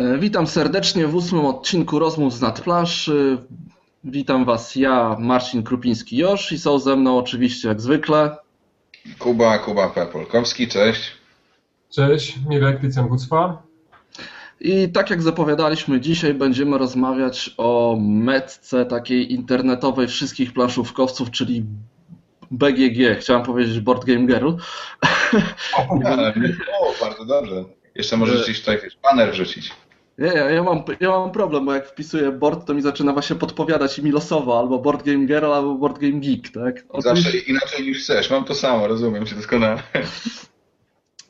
E, witam serdecznie w ósmym odcinku Rozmów z Nadplanszy. Witam Was ja, Marcin Krupiński-Josz i są ze mną oczywiście jak zwykle Kuba, Kuba P. Polkowski, cześć. Cześć, Mirek Tycjan Gucwa. I tak jak zapowiadaliśmy, dzisiaj będziemy rozmawiać o metce takiej internetowej wszystkich planszówkowców, czyli BGG. Chciałem powiedzieć Board Game Girl. O, o bardzo dobrze. Jeszcze możesz gdzieś tutaj wiesz, banner wrzucić. Nie, ja, mam, ja mam problem, bo jak wpisuję board, to mi zaczyna właśnie podpowiadać i mi losowo albo Board Game Girl, albo Board Game Geek, tak? Zawsze inaczej niż chcesz. Mam to samo, rozumiem cię doskonale.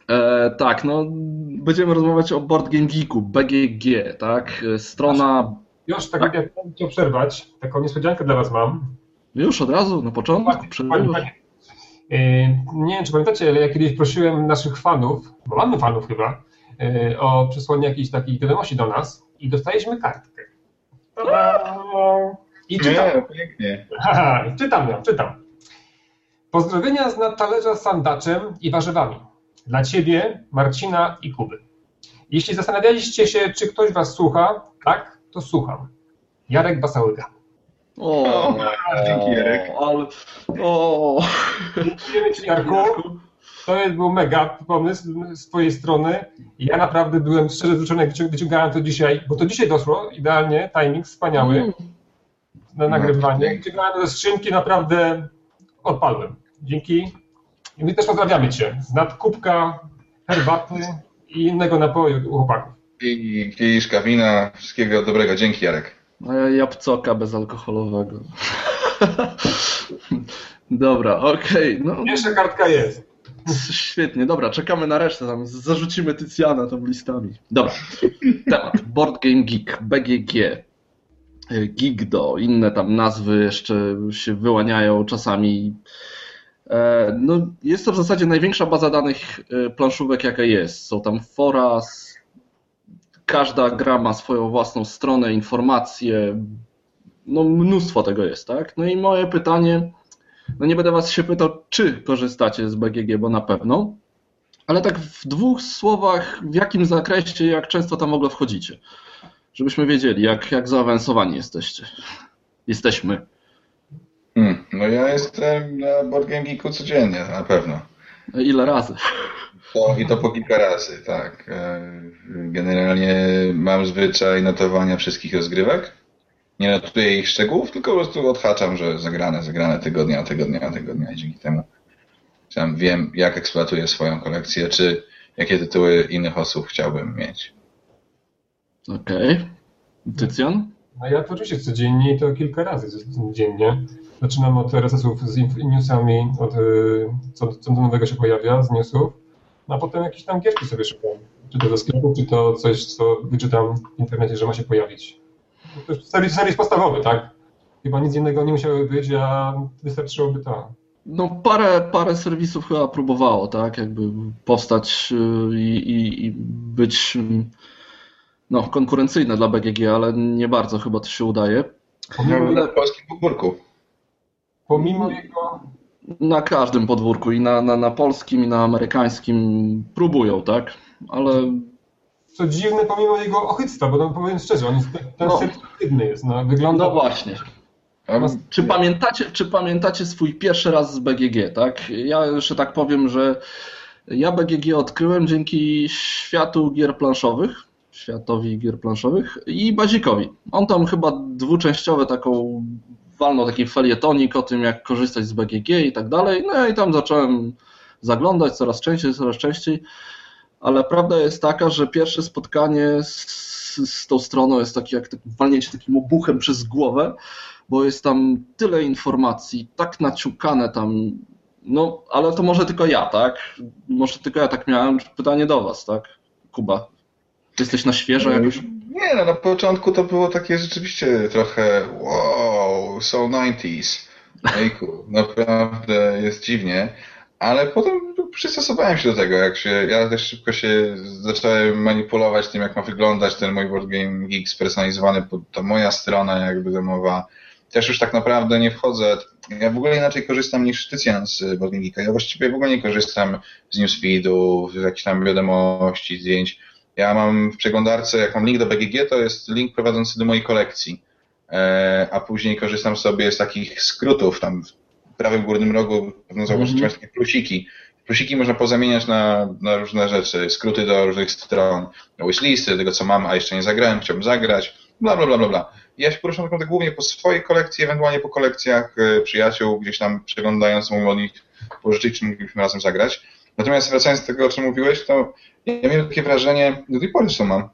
E, tak, no będziemy rozmawiać o Board Game Geeku, BGG, tak? Strona... Już, tak, tak? jak chciał przerwać, taką niespodziankę dla Was mam. Już od razu, na początku? Panie, panie. Nie wiem, czy pamiętacie, ale ja kiedyś prosiłem naszych fanów, bo mamy fanów chyba, o przesłanie jakiejś takiej wiadomości do nas i dostaliśmy kartkę. I czytam. Nie, pięknie. Czytam ją, czytam. Pozdrowienia z nadtalerza z sandaczem i warzywami. Dla Ciebie, Marcina i Kuby. Jeśli zastanawialiście się, czy ktoś Was słucha, tak, to słucham. Jarek Basałyga. O, o dzięki Jarek. Ale, o. Dziękujemy Ci Jarku. To był mega pomysł z Twojej strony. Ja naprawdę byłem szczerze wzruszony, jak wyciągałem to dzisiaj, bo to dzisiaj doszło, idealnie, timing wspaniały mm. na nagrywanie. Wyciągałem to ze skrzynki, naprawdę odpadłem. Dzięki. I my też pozdrawiamy Cię z nadkubka herbaty i innego napoju u chłopaków. I kieliszka wina, wszystkiego dobrego. Dzięki Jarek. A ja jabłcoka bezalkoholowego. Dobra, okej. Okay, no. Jeszcze kartka jest. Świetnie, dobra, czekamy na resztę, tam zarzucimy Tycjana tam listami. Dobra, temat, Board Game Geek, BGG, Gigdo, inne tam nazwy jeszcze się wyłaniają czasami. E, no, jest to w zasadzie największa baza danych e, planszówek, jaka jest. Są tam fora, każda gra ma swoją własną stronę, informacje, no mnóstwo tego jest, tak? No i moje pytanie, no nie będę was się pytał, czy korzystacie z BGG, bo na pewno, ale tak w dwóch słowach, w jakim zakresie, jak często tam w ogóle wchodzicie, żebyśmy wiedzieli, jak, jak zaawansowani jesteście. Jesteśmy. Hmm, no ja jestem na Board Game Geeku codziennie, na pewno. Ile razy? To, I to po kilka razy, tak. E, generalnie mam zwyczaj notowania wszystkich rozgrywek. Nie notuję ich szczegółów, tylko po prostu odhaczam, że zagrane, zagrane tygodnia, tygodnia, tygodnia i dzięki temu sam wiem, jak eksploatuję swoją kolekcję, czy jakie tytuły innych osób chciałbym mieć. Okej. Okay. Tycjan? No ja to oczywiście codziennie i to kilka razy dziennie. Zaczynam od RSS-ów z newsami, od co, co nowego się pojawia z newsów, no a potem jakieś tam gierki sobie szukam. Czy to ze sklepu, czy to coś, co wyczytam w internecie, że ma się pojawić. To jest serwis, serwis podstawowy, tak? Chyba nic innego nie musiało być, a wystarczyłoby to. No parę, parę serwisów chyba próbowało, tak? Jakby powstać y, i, i, i być no, konkurencyjne dla BGG, ale nie bardzo chyba to się udaje. Pomimo na polskim podwórku. Pomimo jego... Na każdym podwórku, i na, na, na polskim, i na amerykańskim próbują, tak? Ale co dziwne, pomimo jego ochyctwa, bo no, powiem szczerze, on jest ten no. sensitywny jest, no, wygląda... No właśnie. Czy pamiętacie, czy pamiętacie swój pierwszy raz z BGG, tak? Ja jeszcze tak powiem, że ja BGG odkryłem dzięki światu gier planszowych, światowi gier planszowych i Bazikowi. On tam chyba dwuczęściowe taką walnął taki felietonik o tym, jak korzystać z BGG i tak dalej. No i tam zacząłem zaglądać coraz częściej, coraz częściej ale prawda jest taka, że pierwsze spotkanie z, z tą stroną jest takie jak walnięcie takim obuchem przez głowę, bo jest tam tyle informacji, tak naciukane tam, no ale to może tylko ja, tak? Może tylko ja tak miałem. Pytanie do was, tak? Kuba, jesteś na świeżo jakoś? Nie, no na początku to było takie rzeczywiście trochę wow, so 90s. Ejku, naprawdę jest dziwnie. Ale potem przystosowałem się do tego, jak się, ja też szybko się zacząłem manipulować tym, jak ma wyglądać ten mój Board Game Geek spersonalizowany, to moja strona jakby domowa. Też już tak naprawdę nie wchodzę, ja w ogóle inaczej korzystam niż Tycjan z Board Game Geeka. Ja właściwie w ogóle nie korzystam z newsfeedów, z jakichś tam wiadomości, zdjęć. Ja mam w przeglądarce, jak mam link do BGG, to jest link prowadzący do mojej kolekcji. E, a później korzystam sobie z takich skrótów, tam prawym górnym rogu pewno zauważycie mm -hmm. takie plusiki. Plusiki można pozamieniać na, na różne rzeczy, skróty do różnych stron, wishlisty, tego co mam, a jeszcze nie zagrałem, chciałbym zagrać, bla bla bla bla bla. Ja się poruszam naprawdę głównie po swojej kolekcji, ewentualnie po kolekcjach e, przyjaciół, gdzieś tam przeglądając, mogę od nich pożyczyć, czy moglibyśmy razem zagrać. Natomiast wracając do tego, o czym mówiłeś, to ja miałem takie wrażenie, do tej pory zresztą mam,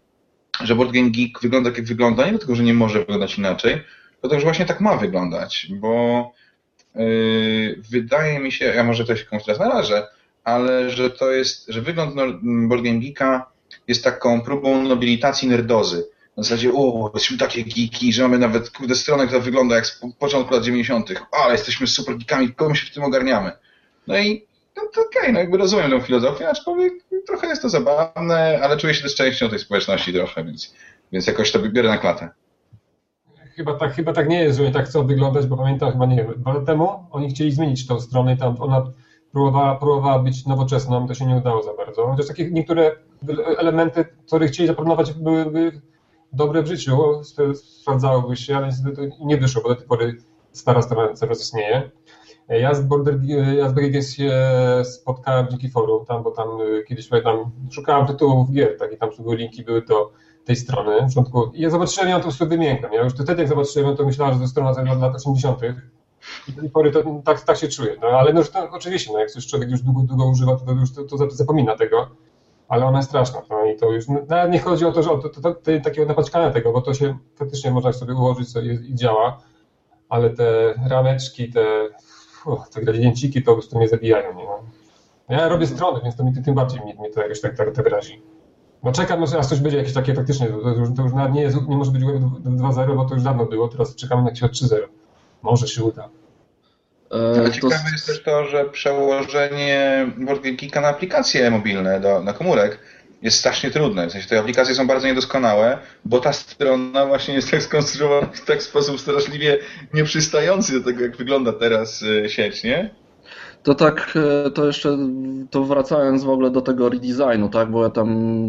że Board Game Geek wygląda tak jak wygląda, nie dlatego, że nie może wyglądać inaczej, dlatego, że właśnie tak ma wyglądać, bo wydaje mi się, ja może to się komuś teraz narażę, ale że to jest, że wygląd no, Board Game Geeka jest taką próbą nobilitacji nerdozy. Na zasadzie, o, jesteśmy takie geeki, że mamy nawet, kurde, stronę, która wygląda jak z początku lat 90., ale jesteśmy super geekami, komu się w tym ogarniamy. No i no to okej, okay, no jakby rozumiem tą filozofię, aczkolwiek trochę jest to zabawne, ale czuję się też częścią tej społeczności trochę, więc, więc jakoś to biorę na klatę. Chyba tak, chyba tak nie jest, że oni tak chcą wyglądać, bo pamiętam chyba, nie wiem, dwa lata temu oni chcieli zmienić tą stronę i tam ona próbowała, próbowała być nowoczesną, to się nie udało za bardzo. Chociaż takie niektóre elementy, które chcieli zaproponować, byłyby dobre w życiu, sprawdzałyby się, ale niestety nie wyszło, bo do tej pory stara strona cały czas istnieje. Ja z, Border, ja z się spotkałem dzięki forum, tam, bo tam y, kiedyś tam szukałem tytułów gier, tak, i tam były linki były do tej strony. Początku, ja zobaczyłem ją, to sobie wymiękam. Ja już wtedy jak zobaczyłem to myślałem, że to strona z lat 80. I do tej pory to, tak, tak się czuję. No, ale no, to, oczywiście, no, jak coś człowiek już długo, długo używa, to, to już to, to zapomina tego. Ale ona jest straszna. No, I to już, nawet nie chodzi o to, że o to, to, to, to takiego napaczkania tego, bo to się faktycznie można sobie ułożyć co i działa, ale te rameczki, te uch, te gradienciki to po prostu mnie zabijają. Nie? Ja robię strony, więc to mi, tym bardziej mnie, mnie to jakoś tak, tak, tak. No czekam, aż coś będzie jakieś takie faktycznie, to, to, już, to już nawet nie, jest, nie może być 2.0, bo to już dawno było, teraz czekamy na jakieś 3.0. Może się uda. Ale ciekawe to... jest też to, że przełożenie Geeka na aplikacje mobilne, do, na komórek, jest strasznie trudne. W sensie te aplikacje są bardzo niedoskonałe, bo ta strona właśnie jest tak skonstruowana w tak sposób straszliwie nieprzystający do tego, jak wygląda teraz e, sieć, nie? To tak, e, to jeszcze, to wracając w ogóle do tego redesignu, tak, bo ja tam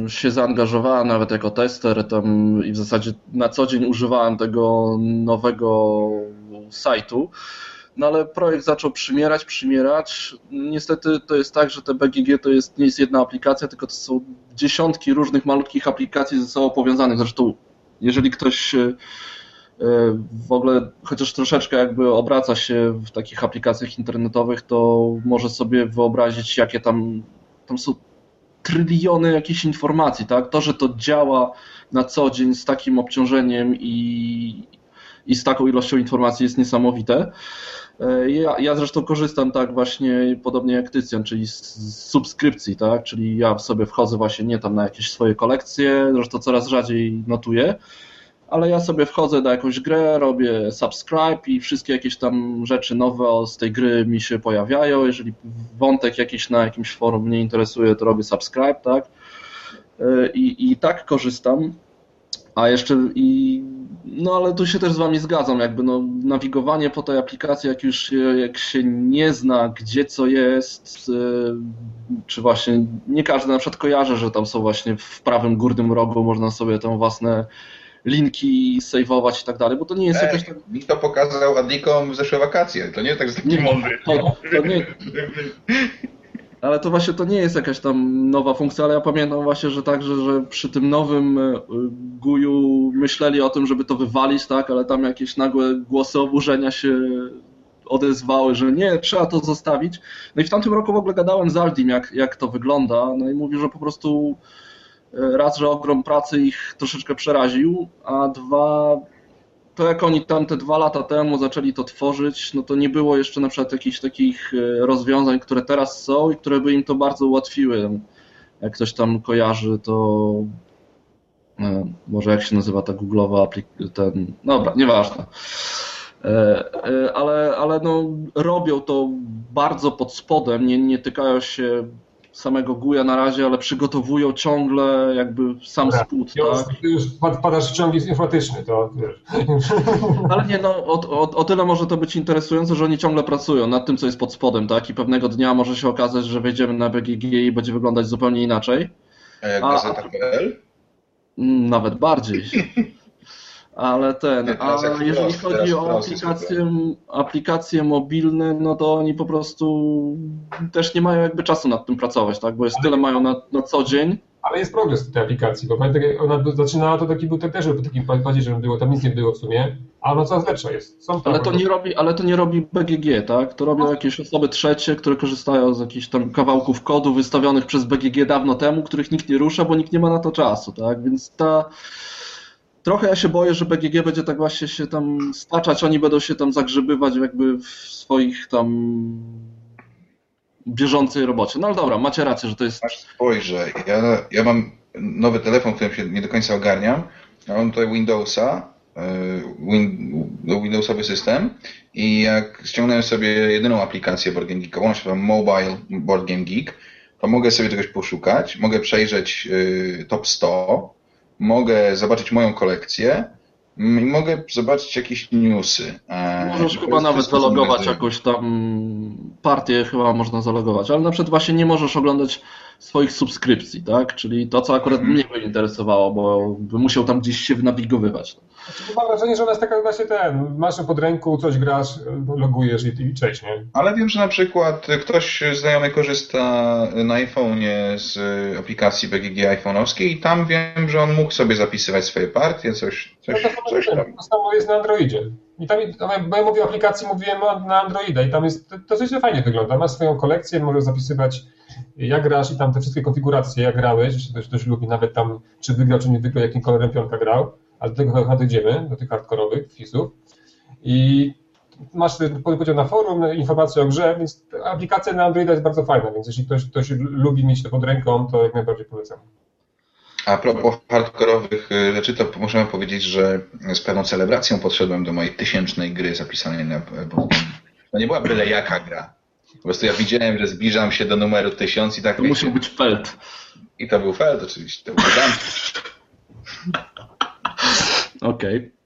się zaangażowałem nawet jako tester tam i w zasadzie na co dzień używałem tego nowego sajtu. No ale projekt zaczął przymierać, przymierać. Niestety to jest tak, że te BGG to jest, nie jest jedna aplikacja, tylko to są dziesiątki różnych malutkich aplikacji ze sobą powiązanych. Zresztą jeżeli ktoś w ogóle chociaż troszeczkę jakby obraca się w takich aplikacjach internetowych, to może sobie wyobrazić, jakie tam, tam są tryliony jakichś informacji, tak? To, że to działa na co dzień z takim obciążeniem i, i z taką ilością informacji jest niesamowite. E, ja, ja zresztą korzystam tak właśnie podobnie jak Tycjan, czyli z, z, subskrypcji, tak? Czyli ja sobie wchodzę właśnie nie tam na jakieś swoje kolekcje, zresztą coraz rzadziej notuję, ale ja sobie wchodzę na jakąś grę, robię subscribe i wszystkie jakieś tam rzeczy nowe z tej gry mi się pojawiają. Jeżeli wątek jakiś na jakimś forum mnie interesuje, to robię subscribe, tak? E, I, i tak korzystam. A jeszcze i no ale tu się też z Wami zgadzam, jakby no, nawigowanie po tej aplikacji, jak już jak się nie zna, gdzie co jest, e, czy właśnie nie każdy na przykład kojarzy, że tam są właśnie w prawym górnym rogu, można sobie tam własne linki saveować i tak dalej, bo to nie jest Ej, jakaś tak... Mi to pokazał Adlikom w zeszłe wakacje, to nie jest tak, że taki mądry. To, to nie... Ale to właśnie to nie jest jakaś tam nowa funkcja, ale ja pamiętam właśnie, że tak, że, przy tym nowym e, guju myśleli o tym, żeby to wywalić, tak, ale tam jakieś nagłe głosy oburzenia się odezwały, że nie, trzeba to zostawić. No i w tamtym roku w ogóle gadałem z Aldim, jak, jak to wygląda, no i mówi, że po prostu raz, że ogrom pracy ich troszeczkę przeraził, a dwa, to jak oni tam te dwa lata temu zaczęli to tworzyć, no to nie było jeszcze na przykład jakichś takich e, rozwiązań, które teraz są i które by im to bardzo ułatwiły. Jak ktoś tam kojarzy, to e, może jak się nazywa ta googlowa aplikacja, ten, dobra, nieważne. E, ale, ale no, robią to bardzo pod spodem, nie, nie tykają się samego Guja na razie, ale przygotowują ciągle jakby sam tak. spód. Już, tak? już padasz w ciąg informatyczny, to wiesz. Ale nie, no o, o, o, tyle może to być interesujące, że oni ciągle pracują nad tym, co jest pod spodem, tak? I pewnego dnia może się okazać, że wejdziemy na BGG i będzie wyglądać zupełnie inaczej. A jak gazeta.pl? Nawet bardziej. Ale ten, a jeżeli chodzi o aplikacje, aplikacje mobilne, no to oni po prostu też nie mają jakby czasu nad tym pracować, tak? Bo jest tyle mają na, na co dzień. Ale jest progres tej aplikacji, bo pamiętam, ona zaczynała to taki był też po takim padzie, że było, tam nic nie było w sumie, a ona coraz lepsza jest. Są ale, to nie robi, ale to nie robi BGG, tak? To robią jakieś osoby trzecie, które korzystają z jakichś tam kawałków kodu wystawionych przez BGG dawno temu, których nikt nie rusza, bo nikt nie ma na to czasu, tak? Więc ta trochę ja się boję, że BGG będzie tak właśnie się tam staczać, oni będą się tam zagrzebywać jakby w swoich tam bieżącej robocie. No ale dobra, macie rację, że to jest... Aż spojrzę, ja, ja mam nowy telefon, którym się nie do końca ogarniam. Ja mam tutaj Windowsa, e, win, Windowsowy system i jak ściągnąłem sobie jedyną aplikację Board Game Geek, ona się Mobile Board Game Geek, to mogę sobie czegoś poszukać, mogę przejrzeć y, top 100, mogę zobaczyć moją kolekcję mm, i mogę zobaczyć jakieś newsy. E, możesz chyba nawet zalogować jakąś tam partię, chyba można zalogować, ale na przykład właśnie nie możesz oglądać swoich subskrypcji, tak? Czyli to, co akurat mhm. mnie by interesowało, bo by musiał tam gdzieś się nawigowywać. Znaczy, mam wrażenie, że ona jest taka właśnie ten, masz pod ręką, coś grasz, logujesz i, i cześć, nie? Ale wiem, że na przykład ktoś znajomy korzysta na iPhone'ie z aplikacji BGG iPhone'owskiej i tam wiem, że on mógł sobie zapisywać swoje partie, coś, coś, no to coś tam. To samo jest na Androidzie. I tam, bo ja mówię o aplikacji, mówiłem na Androida i tam jest, to coś fajnie wygląda. Masz swoją kolekcję, możesz zapisywać jak grasz i tam te wszystkie konfiguracje, jak grałeś, jeśli ktoś, ktoś lubi nawet tam, czy wygrał, czy nie wygrał, jakim kolorem piątka grał ale do tego chyba dojdziemy, do tych hardkorowych wpisów. I masz podział na forum, informacje o grze, więc aplikacja na Androida jest bardzo fajna, więc jeśli ktoś, ktoś lubi mieć to pod ręką, to jak najbardziej polecam. A propos hardkorowych y, rzeczy, to możemy powiedzieć, że z pewną celebracją podszedłem do mojej tysięcznej gry zapisanej na To nie była byle jaka gra. Po prostu ja widziałem, że zbliżam się do numeru tysiąc i tak... To musiał być Feld. I to był Feld oczywiście, to był Okej. Okay.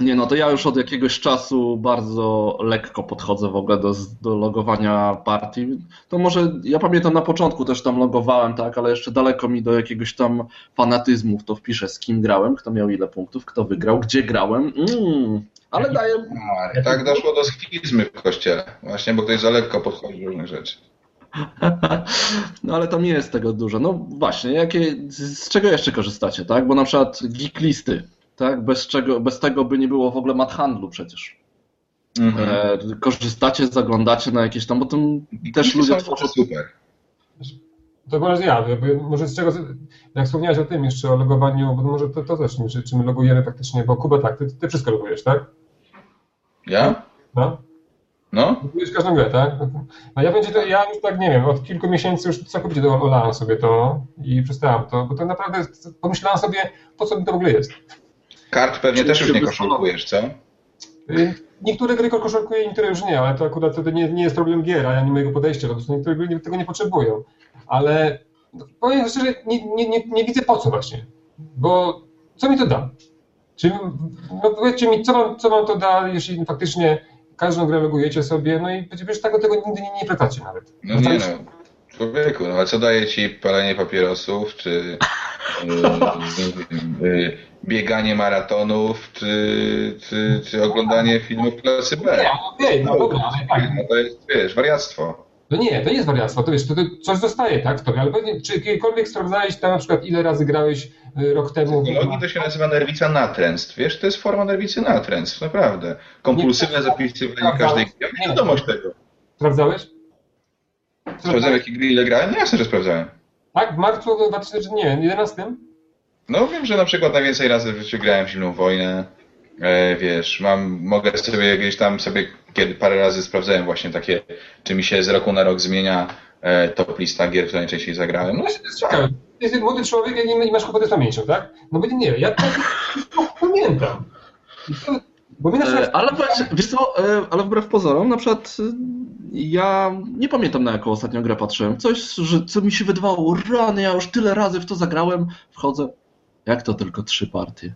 Nie, no to ja już od jakiegoś czasu bardzo lekko podchodzę w ogóle do, do logowania partii. To może, ja pamiętam na początku też tam logowałem, tak, ale jeszcze daleko mi do jakiegoś tam fanatyzmu to wpiszę, z kim grałem, kto miał ile punktów, kto wygrał, gdzie grałem. Mm, ale daję... Tak doszło do schizmy w kościele, właśnie, bo ktoś za lekko podchodzi do różnych rzeczy. No ale tam nie jest tego dużo. No właśnie, jakie, z czego jeszcze korzystacie, tak? Bo na przykład geek listy tak? Bez, czego, bez tego by nie było w ogóle mat handlu przecież. Mhm. E, korzystacie, zaglądacie na jakieś tam, bo tym też ludzie tworzą... super. To może ja, może z czego, jak wspomniałeś o tym jeszcze, o logowaniu, bo może to, to też, czy, czy my logujemy faktycznie, bo Kuba tak, ty, ty wszystko logujesz, tak? Ja? No. No? Logujesz każdą grę, tak? No ja będzie to, ja już tak, nie wiem, od kilku miesięcy już całkowicie olałem sobie to i przestałem to, bo to naprawdę pomyślałem sobie, po co mi to w ogóle jest. Kart pewnie też już nie koszulkujesz, co? Y, niektóre gry koszulkuję, niektóre już nie, ale to akurat to nie, nie jest problem gier, a nie mojego podejścia, po prostu niektóre gry tego nie potrzebują. Ale powiem szczerze, nie, nie, nie, nie widzę po co właśnie, bo co mi to da? Czy, no powiedzcie mi, co wam, co wam to da, jeśli faktycznie każdą grę logujecie sobie, no i przecież tego, tego nigdy nie, nie wracacie nawet. No, nie no, człowieku, no a co daje ci palenie papierosów, czy y, y, bieganie maratonów, czy, czy, czy oglądanie filmów klasy B. Nie, okej, no, no dobra, ale tak. No to jest, wiesz, wariactwo. No nie, to nie jest wariactwo, to wiesz, to, to coś zostaje, tak, w tobie, ale pewnie, czy kiedykolwiek sprawdzałeś tam na przykład, ile razy grałeś y, rok temu... W psychologii to się nazywa nerwica natręstw, wiesz, to jest forma nerwicy natręstw, naprawdę. Kompulsywne zapisywanie każdej gry, nie wiadomość tego. Sprawdzałeś? Sprawdzałem, jakie gry ile grałem? No jasne, że sprawdzałem. Tak, w marcu 2000, nie, 11? No wiem, że na przykład najwięcej razy w życiu grałem w zimną wojnę. E, wiesz, mam, mogę sobie gdzieś tam sobie, kiedy parę razy sprawdzałem właśnie takie, czy mi się z roku na rok zmienia e, top lista gier, które najczęściej zagrałem. No, to jest ciekawe. Jesteś młody człowiek, a nie, nie masz kłopoty z pamięcią, tak? No bo nie, ja to pamiętam. Bo mi na przykład... E, ale wiesz co, e, ale wbrew pozorom, na przykład e, ja nie pamiętam na jaką ostatnią grę patrzyłem. Coś, że, co mi się wydawało, rany, ja już tyle razy w to zagrałem, wchodzę, jak to tylko trzy partie?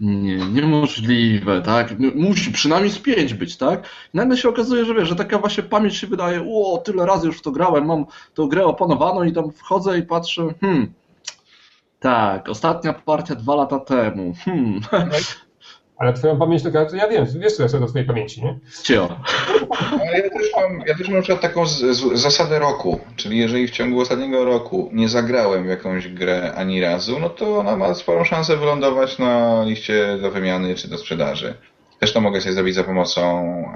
Nie, niemożliwe, tak? Musi przynajmniej z pięć być, tak? I nagle się okazuje, że wiesz, że taka właśnie pamięć się wydaje, o, tyle razy już w to grałem, mam tą grę opanowaną i tam wchodzę i patrzę, hmm, Tak, ostatnia partia dwa lata temu. Hmm. Ale twoją pamięć to ja wiem, wiesz co jest do twojej pamięci, nie? Cio. Ale ja też mam, ja też mam na przykład taką z, z, zasadę roku, czyli jeżeli w ciągu ostatniego roku nie zagrałem w jakąś grę ani razu, no to ona ma sporą szansę wylądować na liście do wymiany czy do sprzedaży. Też to mogę sobie zrobić za pomocą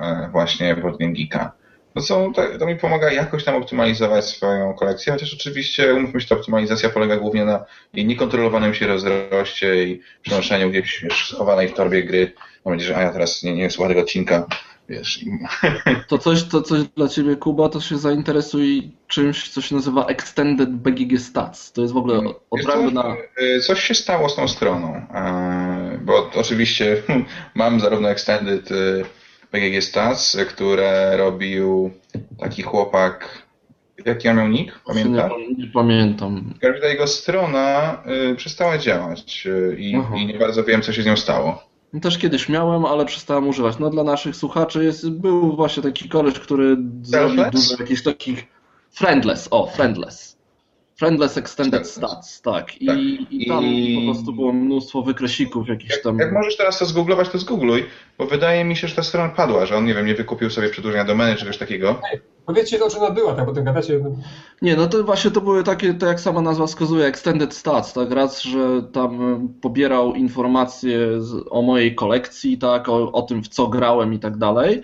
e, właśnie Boardgame Geeka. To, są, to, to, mi pomaga jakoś tam optymalizować swoją kolekcję, chociaż oczywiście, umówmy się, ta optymalizacja polega głównie na jej niekontrolowanym się rozroście i przenoszeniu gdzieś wiesz, schowanej w torbie gry. Mam nadzieję, że a ja teraz nie, nie słucha tego odcinka, wiesz. To coś, to coś dla Ciebie, Kuba, to się zainteresuj czymś, co się nazywa Extended BGG Stats. To jest w ogóle odrębna... Y, coś się stało z tą stroną, e, bo oczywiście mam zarówno Extended y, BGG Stats, które robił taki chłopak, jaki on miał nick? Pamiętasz? Nie, nie pamiętam. Każda jego strona y, przestała działać y, i, i, nie bardzo wiem, co się z nią stało. Też kiedyś miałem, ale przestałem używać. No dla naszych słuchaczy jest, był właśnie taki koleś, który zrobił dużo jakichś takich friendless, o, friendless. Friendless Extended Stats, tak. I, tak. i tam I... po prostu było mnóstwo wykresików jakichś tam. Jak, jak możesz teraz to zgooglować, to zgoogluj, bo wydaje mi się, że ta strona padła, że on, nie wiem, nie wykupił sobie przedłużenia domeny, czegoś takiego. Powiedzcie, o czym ona była, tak, potem gadacie. Nie, no to właśnie to były takie, to jak sama nazwa wskazuje, Extended Stats, tak, raz, że tam pobierał informacje z, o mojej kolekcji, tak, o, o tym, w co grałem i tak dalej.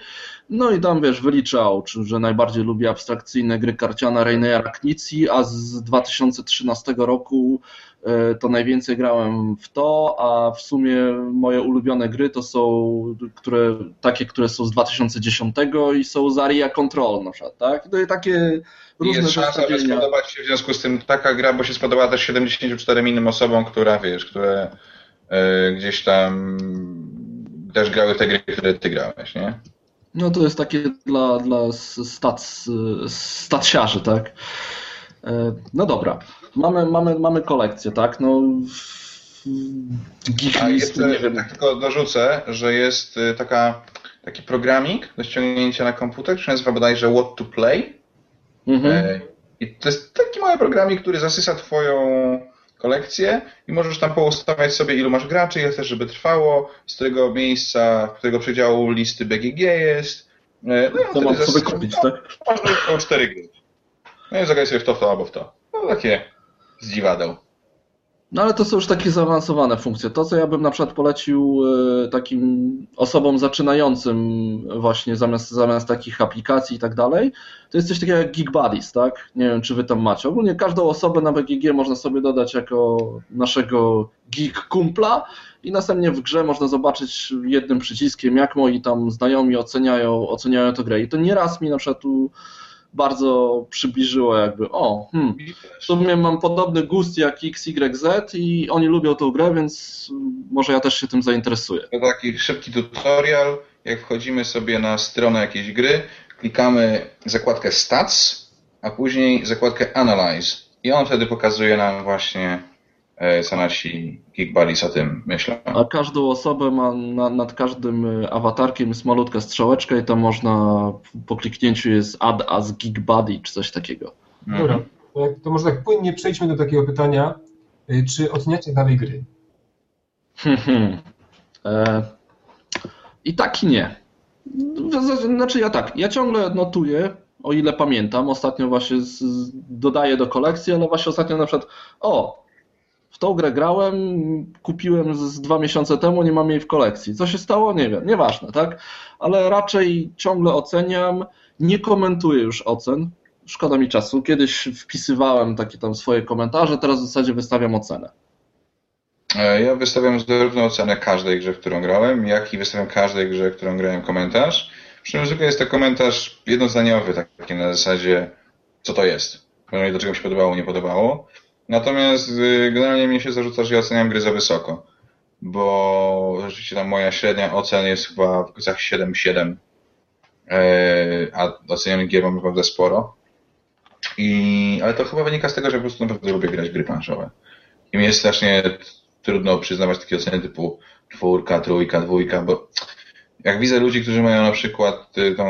No i tam wiesz, wyliczał, czy, że najbardziej lubi abstrakcyjne gry karciane Rainiera Knizzi, a z 2013 roku e, to najwięcej grałem w to, a w sumie moje ulubione gry to są które, takie, które są z 2010 i są z Aria Control na przykład, tak? To jest takie różne Jest szansa, że spodobać się w związku z tym taka gra, bo się spodobała też 74 innym osobom, która wiesz, które y, gdzieś tam też grały w te gry, które ty grałeś, nie? No to jest takie dla, dla stac, stacjarzy, tak? E, no dobra, mamy, mamy, mamy kolekcję, tak? No, A jeszcze, nie wiem. Tak tylko dorzucę, że jest y, taka, taki programik do ściągnięcia na komputer, który nazywa bodajże What to Play. Mhm. E, I to jest taki mały programik, który zasysa twoją kolekcję i możesz tam poustawiać sobie, ilu masz graczy, ile chcesz, żeby trwało, z którego miejsca, którego przedziału listy BGG jest. E, no i to mam sobie kupić, tak? Masz około cztery gry. No i zagraj sobie w to, w to albo w to. No takie zdziwadeł. No ale to są już takie zaawansowane funkcje. To, co ja bym na przykład polecił e, takim osobom zaczynającym właśnie zamiast, zamiast takich aplikacji i tak dalej, to jest coś takiego jak Geek Buddies, tak? Nie wiem, czy wy tam macie. Ogólnie każdą osobę na BGG można sobie dodać jako naszego geek kumpla i następnie w grze można zobaczyć jednym przyciskiem, jak moi tam znajomi oceniają, oceniają tę grę. I to nieraz mi na przykład tu bardzo przybliżyło jakby, o, hmm, w sumie mam podobny gust jak XYZ i oni lubią tą grę, więc może ja też się tym zainteresuję. To taki szybki tutorial, jak wchodzimy sobie na stronę jakiejś gry, klikamy zakładkę Stats, a później zakładkę Analyze i on wtedy pokazuje nam właśnie E, co nasi Geek Buddies o tym myślą. A każdą osobę ma na, nad każdym e, awatarkiem jest malutka strzałeczka i to można po kliknięciu jest add as Geek Buddy czy coś takiego. Dobra, mhm. to może tak płynnie przejdźmy do takiego pytania. E, czy oceniacie dalej gry? e, I tak i nie. Znaczy ja tak, ja ciągle notuję, o ile pamiętam, ostatnio właśnie z, dodaję do kolekcji, ale właśnie ostatnio na przykład, o, w tą grę grałem, kupiłem z dwa miesiące temu, nie mam jej w kolekcji. Co się stało? Nie wiem, nieważne, tak? Ale raczej ciągle oceniam, nie komentuję już ocen. Szkoda mi czasu. Kiedyś wpisywałem takie tam swoje komentarze, teraz w zasadzie wystawiam ocenę. E, ja wystawiam zarówno ocenę każdej grze, w którą grałem, jak i wystawiam każdej grze, w którą grałem komentarz. Przy czym zwykle jest to komentarz jednozdaniowy, taki na zasadzie, co to jest. Do czego mi się podobało, nie podobało. Natomiast y, generalnie mnie się zarzuca, że ja oceniam gry za wysoko, bo rzeczywiście tam moja średnia ocen jest chyba w okolicach 7-7, e, a oceniam gier mam naprawdę sporo. I, ale to chyba wynika z tego, że po prostu naprawdę lubię grać gry planszowe. I mi jest strasznie trudno przyznawać takie oceny typu czwórka, trójka, dwójka, bo jak widzę ludzi, którzy mają na przykład y, tą,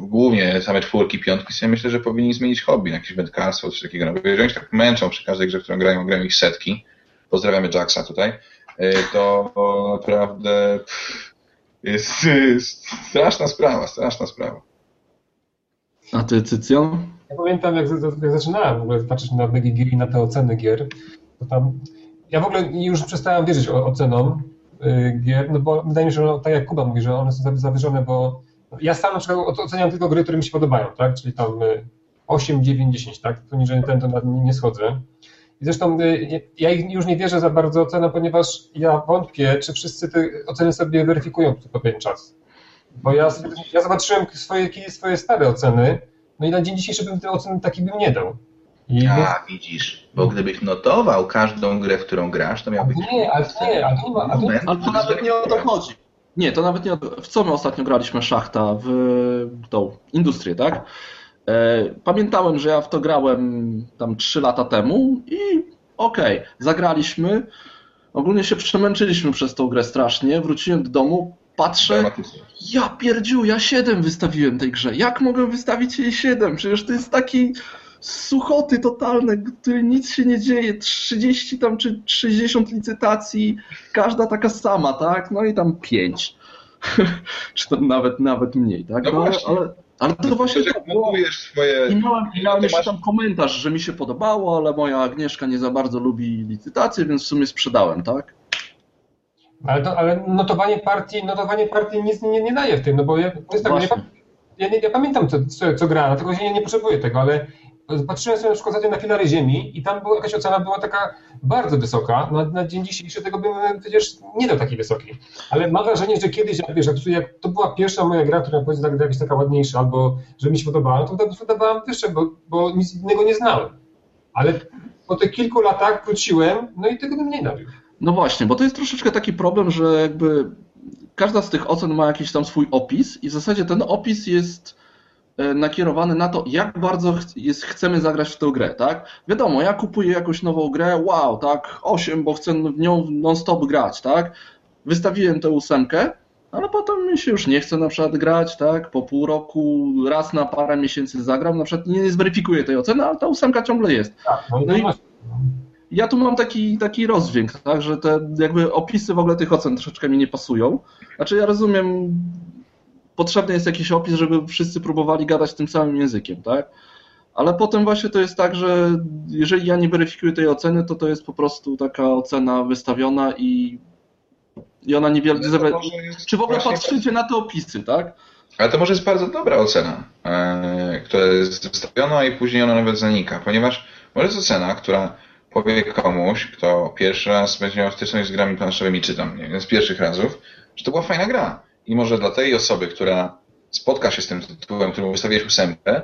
głównie same czwórki, piątki, sobie myślę, że powinni zmienić hobby, jakieś wędkarstwo, coś takiego. No, jeżeli oni się tak męczą przy każdej grze, którą grają, grają ich setki, pozdrawiamy Jacksa tutaj, to naprawdę jest straszna sprawa, straszna sprawa. A ty, Cycjon? Ja pamiętam, jak, jak zaczynałem w ogóle patrzeć na BGG i na te oceny gier, to tam ja w ogóle już przestałem wierzyć ocenom y, gier, no bo wydaje mi się, że tak jak Kuba mówi, że one są zawyżone, bo ja sam na przykład oceniam tylko gry, które mi się podobają, tak? Czyli tam 8, 9, 10, tak? Poniżej ten to nie, schodzę. I zresztą y, ja już nie wierzę za bardzo ocenom, ponieważ ja wątpię, czy wszyscy te oceny sobie weryfikują co pewien czas. Bo ja, ja zobaczyłem swoje, swoje stare oceny, no i na dzień dzisiejszy bym te oceny taki bym nie dał. I A, widzisz, bo gdybyś notował każdą grę, w którą grasz, to miałbyś... Nie, ale nie, ale to, ale to, to nawet nie o to chodzi. Nie, to nawet nie o to. W co my ostatnio graliśmy szachta? W tą industrię, tak? E, pamiętałem, że ja w to grałem tam 3 lata temu i okej, okay, zagraliśmy. Ogólnie się przemęczyliśmy przez tą grę strasznie. Wróciłem do domu, patrzę, ja pierdziu, ja 7 wystawiłem tej grze. Jak mogę wystawić jej 7? Przecież to jest taki suchoty totalne, który nic się nie dzieje, 30 tam czy 60 licytacji, każda taka sama, tak? No i tam 5. czy to nawet nawet mniej, tak? No, no ale, ale to właśnie tak było. Swoje... I miałem, i miałem jeszcze tam komentarz, że mi się podobało, ale moja Agnieszka nie za bardzo lubi licytację, więc w sumie sprzedałem, tak? Ale, to, ale notowanie partii, notowanie partii nic nie, nie daje w tym, no bo ja, jest tak, ja, ja, ja, pamiętam co, co, co gra, dlatego się nie, nie potrzebuję tego, ale patrzyłem sobie na przykład na filary Ziemi i tam była jakaś ocena była taka bardzo wysoka. Na, na dzień dzisiejszy tego bym przecież nie dał takiej wysokiej. Ale mam wrażenie, że kiedyś, jak wiesz, jak, to była pierwsza moja gra, która powiedzmy tak, jakaś taka ładniejsza, albo że mi się podobała, to po dawałem wyższe, bo, bo nic innego nie znałem. Ale po tych kilku latach wróciłem, no i tego bym nie dał. No właśnie, bo to jest troszeczkę taki problem, że jakby każda z tych ocen ma jakiś tam swój opis i w zasadzie ten opis jest E, nakierowany na to, jak bardzo jest, chcemy zagrać w tę grę, tak? Wiadomo, ja kupuję jakąś nową grę, wow, tak, 8, bo chcę w nią non-stop grać, tak? Wystawiłem tę ósemkę, ale potem mi się już nie chce na przykład grać, tak? Po pół roku, raz na parę miesięcy zagram, na przykład nie zweryfikuję tej oceny, ale ta ósemka ciągle jest. Tak, no, no i ja tu mam taki, taki rozdźwięk, tak, że te jakby opisy w ogóle tych ocen troszeczkę mi nie pasują. Znaczy ja rozumiem potrzebny jest jakiś opis, żeby wszyscy próbowali gadać tym samym językiem, tak? Ale potem właśnie to jest tak, że jeżeli ja nie weryfikuję tej oceny, to to jest po prostu taka ocena wystawiona i, i ona niewiele... Czy w ogóle patrzycie na te opisy, tak? Ale to może jest bardzo dobra ocena, e, która jest wystawiona i później ona nawet zanika, ponieważ może jest ocena, która powie komuś, kto pierwszy raz będzie miał styczność z grami planszowymi, czy tam, nie wiem, z pierwszych razów, że to była fajna gra i może dla tej osoby, która spotka się z tym tytułem, któremu wystawiłeś ósemkę,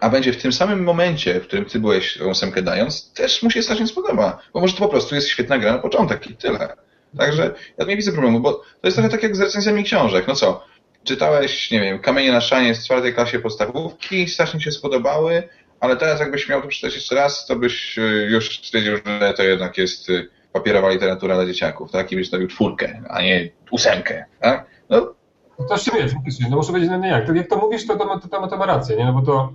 a będzie w tym samym momencie, w którym ty byłeś ósemkę dając, też mu się strasznie spodoba, bo może to po prostu jest świetna gra na początek i tyle. Także ja nie widzę problemu, bo to jest trochę tak jak z recenzjami książek. No co, czytałeś, nie wiem, Kamienie na szanie z czwartej klasie podstawówki, strasznie się spodobały, ale teraz jakbyś miał to przeczytać jeszcze raz, to byś y, już stwierdził, że to jednak jest y, papierowa literatura dla dzieciaków, tak? I byś stawił czwórkę, a nie ósemkę, tak? No, to się wie, faktycznie, no muszę powiedzieć, no nie jak. Tak jak to mówisz, to, to, to, to ma rację, nie? No bo to,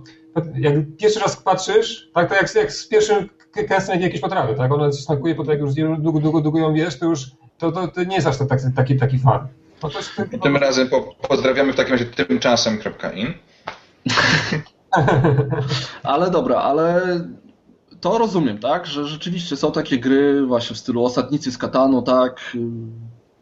jak pierwszy raz patrzysz, tak, tak jak, jak z pierwszym kęsem jakieś potrawy, tak? Ona się smakuje, potem jak już długo, długo, długo ją wiesz, to już to, to, to nie jest aż taki, taki, taki fan. No to jest, to, Tym razem po, pozdrawiamy w takim razie tymczasem.in. ale dobra, ale to rozumiem, tak, że rzeczywiście są takie gry właśnie w stylu Osadnicy z Katanu, tak,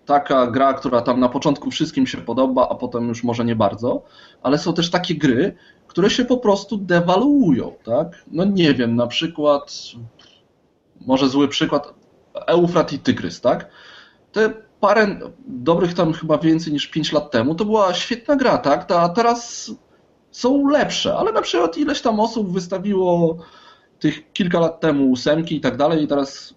taka gra, która tam na początku wszystkim się podoba, a potem już może nie bardzo, ale są też takie gry, które się po prostu dewaluują, tak? No nie wiem, na przykład, może zły przykład, Eufrat i Tygrys, tak? Te parę dobrych tam chyba więcej niż 5 lat temu, to była świetna gra, tak? A teraz są lepsze, ale na przykład ileś tam osób wystawiło tych kilka lat temu ósemki i tak dalej i teraz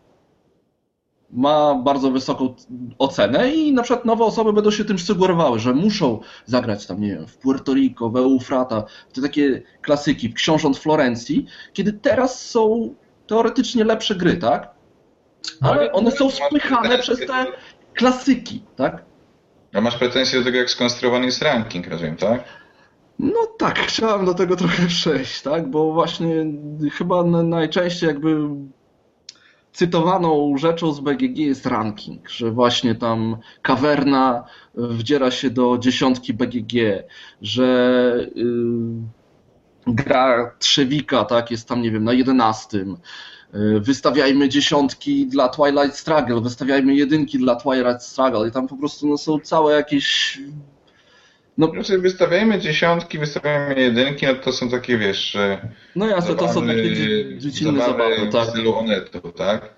ma bardzo wysoką ocenę i na przykład nowe osoby będą się tym sugerowały, że muszą zagrać tam, nie wiem, w Puerto Rico, w Eufrata, te takie klasyki, książąt Florencji, kiedy teraz są teoretycznie lepsze gry, tak? Ale one są spychane przez te klasyki, tak? A masz pretensje do tego, jak skonstruowany jest ranking, rozumiem, tak? No tak, chciałem do tego trochę przejść, tak? Bo właśnie chyba najczęściej jakby cytowaną rzeczą z BGG jest ranking, że właśnie tam kawerna wdziera się do dziesiątki BGG, że yy, gra Trzewika tak, jest tam, nie wiem, na jedenastym. Yy, wystawiajmy dziesiątki dla Twilight Struggle, wystawiajmy jedynki dla Twilight Struggle i tam po prostu no, są całe jakieś no, znaczy wystawiajmy dziesiątki, wystawiajmy jedynki, no to są takie, wiesz... No jasne, to są takie dziecinne zabawy, zabawy tak. w stylu Onetu, tak?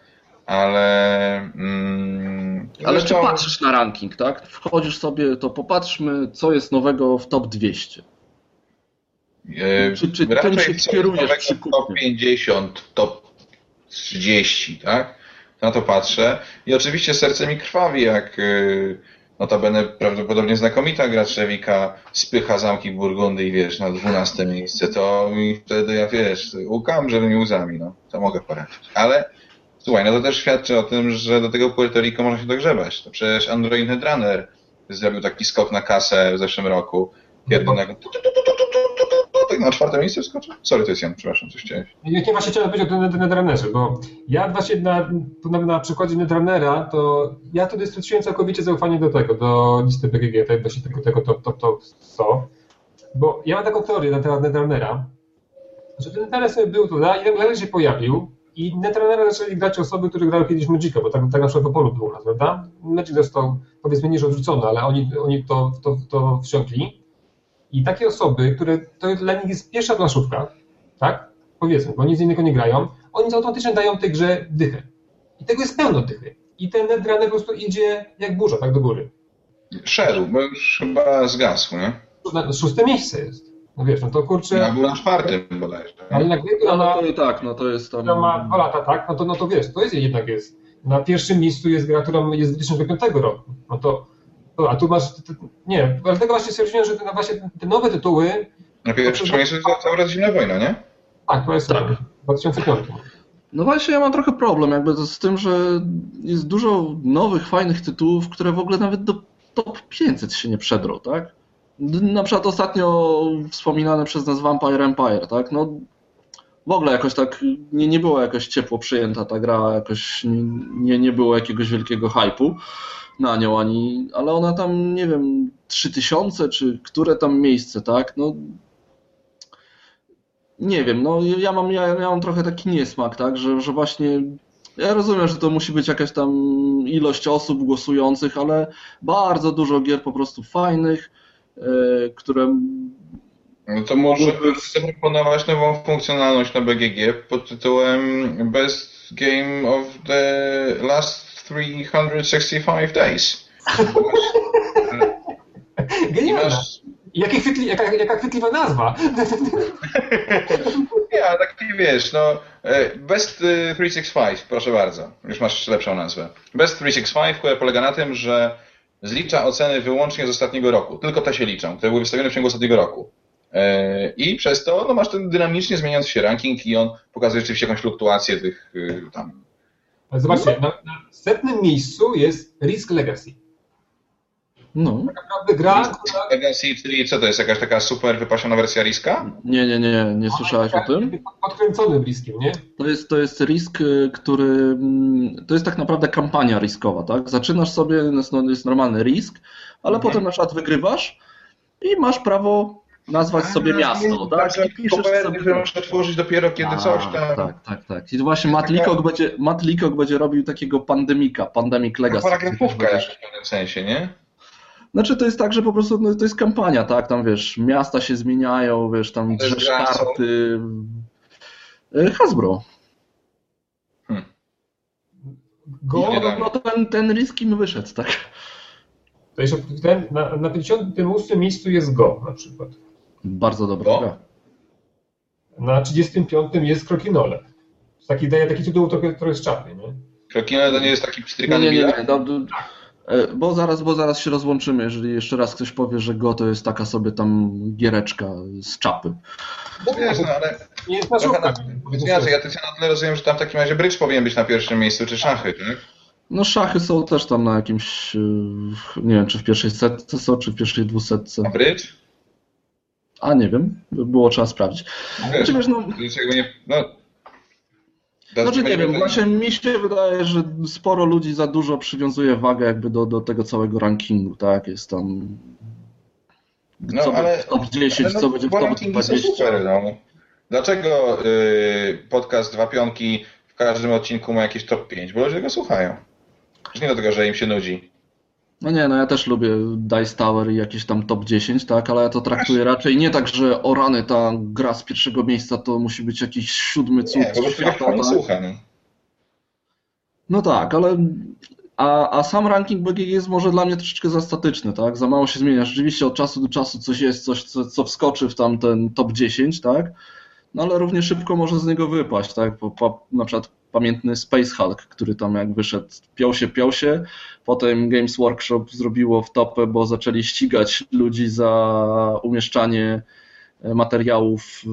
Ale... Mm, Ale zresztą... czy patrzysz na ranking, tak? Wchodzisz sobie, to popatrzmy, co jest nowego w top 200. Yy, czy, czy tym się kierujesz przy Top 50, top 30, tak? Na to patrzę. I oczywiście serce mi krwawi, jak... Yy, Notabene prawdopodobnie znakomita gra Trzewika spycha zamki Burgundy wiesz, na dwunaste miejsce, to mi wtedy ja wiesz, łukam, żeby mi łzami, no, to mogę poradzić. Ale słuchaj, no to też świadczy o tym, że do tego Puerto Rico można się dogrzebać. To przecież Android Netrunner zrobił taki skok na kasę w zeszłym roku, tak na czwarte miejsce wskoczył? Sorry, to jest Jan, przepraszam, coś chciałeś. Ja nie właśnie chciałem powiedzieć o Netrunnerze, bo ja właśnie na, na, przykładzie Netrunnera, to ja wtedy straciłem całkowicie zaufanie do tego, do listy BGG, tej, właśnie tego, tego top, top, top, co. Bo ja mam taką teorię na temat Netrunnera, że ten Netrunner sobie był tutaj i nagle się pojawił i Netrunnera zaczęli grać osoby, które grały kiedyś Magica, bo tak, tak na przykład w Opolu było, prawda? Magic został powiedzmy nie odrzucony, ale oni, oni to, to, to wsiąkli i takie osoby, które to dla nich jest pierwsza planszówka, tak? Powiedzmy, bo nic innego nie grają, oni automatycznie dają tej grze dychę. I tego jest pełno dychy. I ten Netrunner po prostu idzie jak burza, tak do góry. Szedł, bo już chyba zgasł, nie? Na szóste miejsce jest. No wiesz, no to kurczę... Ja był na czwartym bodajże. Ale na gry, która ma... No tak, no to jest tam... ma dwa lata, tak? No to, no to wiesz, to jest jednak jest... Na pierwszym miejscu jest gra, która jest z 2005 roku. No to a tu masz, nie, dlatego właśnie stwierdziłem, że te, właśnie te nowe tytuły... Na pierwszym miejscu jest cały raz Zimna Wojna, nie? Tak, to jest tak. 2005. No właśnie ja mam trochę problem jakby z tym, że jest dużo nowych, fajnych tytułów, które w ogóle nawet do top 500 się nie przedrą, tak? Na przykład ostatnio wspominane przez nas Vampire Empire, tak? No w ogóle jakoś tak nie, nie była jakoś ciepło przyjęta ta gra, jakoś nie, nie było jakiegoś wielkiego hypu na nią ani, ale ona tam, nie wiem, 3000 czy które tam miejsce, tak? No nie wiem, no ja mam, ja, ja mam trochę taki niesmak, tak, że, że właśnie ja rozumiem, że to musi być jakaś tam ilość osób głosujących, ale bardzo dużo gier po prostu fajnych, yy, które no to może zaproponować nową funkcjonalność na BGG pod tytułem Best Game of the Last 365 days. Genialna. Jakie chwytli, jaka, jaka chwytliwa nazwa. Nie, ale tak wiesz, no e, Best 365, proszę bardzo. Już masz lepszą nazwę. Best 365, która polega na tym, że zlicza oceny wyłącznie z ostatniego roku. Tylko te się liczą, które były wystawione w ciągu ostatniego roku. E, I przez to no, masz ten dynamicznie zmieniający się ranking i on pokazuje rzeczywiście jakąś fluktuację tych tam ale zobaczcie, na, na setnym miejscu jest Risk Legacy. No. Tak naprawdę gra, Risk Legacy, czyli co to jest, jakaś taka super wypasiona wersja Riska? Nie, nie, nie, nie słyszałeś o tym? Podkręcony Riskiem, nie? To jest, to jest Risk, y, który, mm, to jest tak naprawdę kampania riskowa, tak? Zaczynasz sobie, no, jest normalny Risk, ale mhm. potem na przykład wygrywasz i masz prawo nazwać sobie miasto, tak? I piszesz sobie... można tworzyć dopiero kiedy A, coś tam. Tak, tak, tak. I właśnie Matt Leacock, będzie, Matt Leacock będzie robił takiego pandemika, Pandemic Legacy. Paragrafówka w pewnym sensie, nie? Znaczy to jest tak, że po prostu no, to jest kampania, tak? Tam wiesz, miasta się zmieniają, wiesz, tam drzesz karty. Y, Hasbro. Hmm. Go, no, no ten, ten Riskim wyszedł, tak? To jest, ten, na, na 58 miejscu jest Go na przykład. Bardzo dobra gra. Na 35 jest Krokinole. Taki daje taki tytuł trochę, trochę z czapy, nie? Krokinole to nie jest taki pstrykany Nie, nie, nie. nie. No, bo zaraz, bo zaraz się rozłączymy, jeżeli jeszcze raz ktoś powie, że Go to jest taka sobie tam giereczka z czapy. No wiesz, no ale... Nie jest naszówka. Ja, ja to na tyle rozumiem, że tam w takim razie brycz powinien być na pierwszym miejscu, czy szachy, tak? No szachy są też tam na jakimś, nie wiem, czy w pierwszej setce są, czy w pierwszej dwusetce. A brycz? A nie wiem, było trzeba sprawdzić. No, wiesz, znaczy, wiesz, no, nie, no. Znaczy nie wiem, właśnie mi się wydaje, że sporo ludzi za dużo przywiązuje wagę jakby do, do tego całego rankingu, tak? Jest tam no, co ale, top 10, ale no, co będzie w top 20. Super, no. Dlaczego y, podcast Dwa Pionki w każdym odcinku ma jakieś top 5? Bo ludzie go słuchają. Nie dlatego, że im się nudzi. No nie, no ja też lubię Dice Tower i jakieś tam top 10, tak, ale ja to traktuję raczej nie tak, że o rany ta gra z pierwszego miejsca to musi być jakiś siódmy cud nie, świata. Tak? Słucha, no. no tak, ale a, a sam ranking BGG jest może dla mnie troszeczkę za statyczny, tak? Za mało się zmienia. Rzeczywiście od czasu do czasu coś jest, coś, co, co wskoczy w tam ten top 10, tak? No ale równie szybko może z niego wypaść, tak? Po, po, na przykład pamiętny Space Hulk, który tam jak wyszedł, piął się, piął się, potem Games Workshop zrobiło w topę, bo zaczęli ścigać ludzi za umieszczanie materiałów y,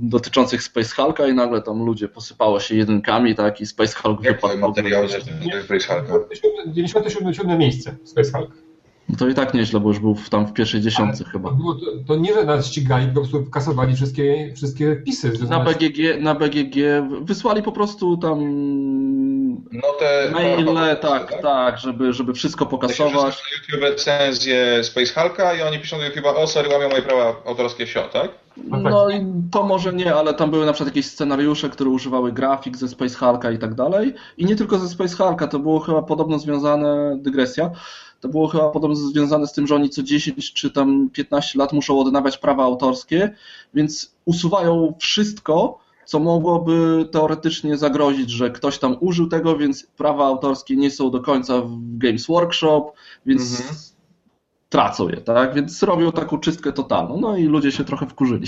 dotyczących Space Hulka i nagle tam ludzie posypało się jedynkami, tak, i Space Hulk Jak wypadł. materiały dotyczące Space Hulka? 97 miejsce Space Hulk. No to i tak nieźle, bo już był tam w pierwszej dziesiątce chyba. To, to, nie, że nas ścigali, po prostu kasowali wszystkie, wszystkie pisy. Na BGG, na BGG wysłali po prostu tam no te maile, tak, tak, tak, żeby, żeby wszystko pokasować. Na YouTube recenzję Space Hulka i oni piszą do YouTube'a, o sorry, łamią moje prawa autorskie wsio, tak? No, tak. no i to może nie, ale tam były na przykład jakieś scenariusze, które używały grafik ze Space Hulka i tak dalej. I nie tylko ze Space Hulka, to było chyba podobno związane, dygresja, to było chyba podobno związane z tym, że oni co 10 czy tam 15 lat muszą odnawiać prawa autorskie, więc usuwają wszystko, co mogłoby teoretycznie zagrozić, że ktoś tam użył tego, więc prawa autorskie nie są do końca w Games Workshop, więc mhm. tracą je, tak? Więc robią taką czystkę totalną. No i ludzie się trochę wkurzyli.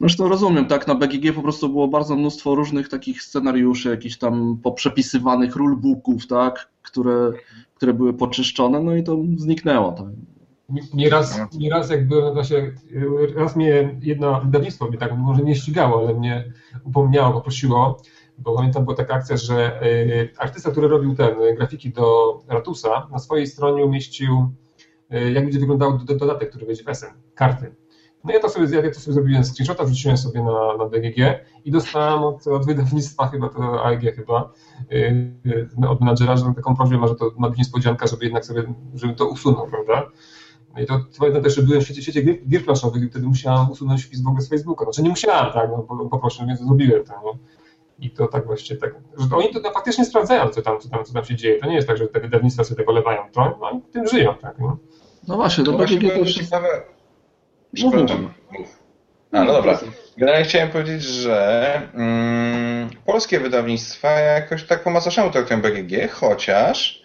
Zresztą rozumiem, tak, na BGG po prostu było bardzo mnóstwo różnych takich scenariuszy, jakichś tam poprzepisywanych rulebooków, tak, które, które były poczyszczone, no i to zniknęło. Tak. Nieraz, nieraz jak byłem właśnie, raz mnie jedno wydawnictwo mnie tak może nie ścigało, ale mnie upomniało, poprosiło, bo pamiętam była taka akcja, że e, artysta, który robił ten grafiki do Ratusa, na swojej stronie umieścił, e, jak będzie wyglądał dodatek, który będzie w SN, karty. No ja to sobie, ja to sobie zrobiłem screenshota, wrzuciłem sobie na, na BGG i dostałem od, od wydawnictwa chyba, to AEG chyba, yy, od menadżera, że taką prośbę że to ma być niespodzianka, żeby jednak sobie, żeby to usunął, prawda? No I to pamiętam też, że byłem w świecie, w świecie gier, gier planszowych i wtedy musiałem usunąć wpis w ogóle z Facebooka. Znaczy nie musiałem, tak, no, poproszę, więc zrobiłem to, nie? I to tak właściwie tak, że oni to, faktycznie sprawdzają, co tam, co, tam, co tam się dzieje. To nie jest tak, że te wydawnictwa sobie tego lewają, to oni tym żyją, tak, no. No właśnie, to, to będzie też ciekawe. Przepraszam. A, no dobra. Generalnie chciałem powiedzieć, że mm, polskie wydawnictwa jakoś tak po macoszemu traktują BGG, chociaż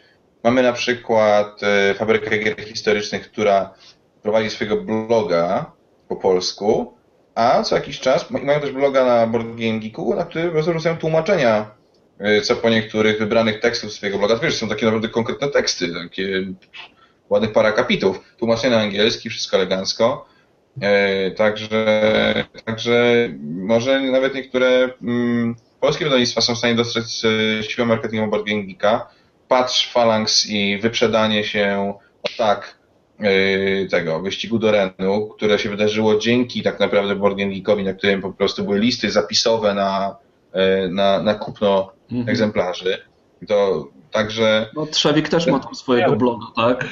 Mamy na przykład e, Fabrykę Gier Historycznych, która prowadzi swojego bloga po polsku, a co jakiś czas mają też bloga na Board Game Geeku, na którym wrzucają tłumaczenia e, co po niektórych wybranych tekstów swojego bloga. Wiesz, są takie naprawdę konkretne teksty, takie ładnych parę kapitów. Tłumaczenie na angielski, wszystko elegancko. E, także, także może nawet niektóre mm, polskie wydawnictwa są w stanie dostrzec siłę marketingową Board Game Geeka, patrz Phalanx i wyprzedanie się tak yy, tego wyścigu do Renu, które się wydarzyło dzięki tak naprawdę Board Geekowi, na którym po prostu były listy zapisowe na, yy, na, na kupno mhm. egzemplarzy. To Także. No, Trzewik też ma tam swojego nie, bloga, tak?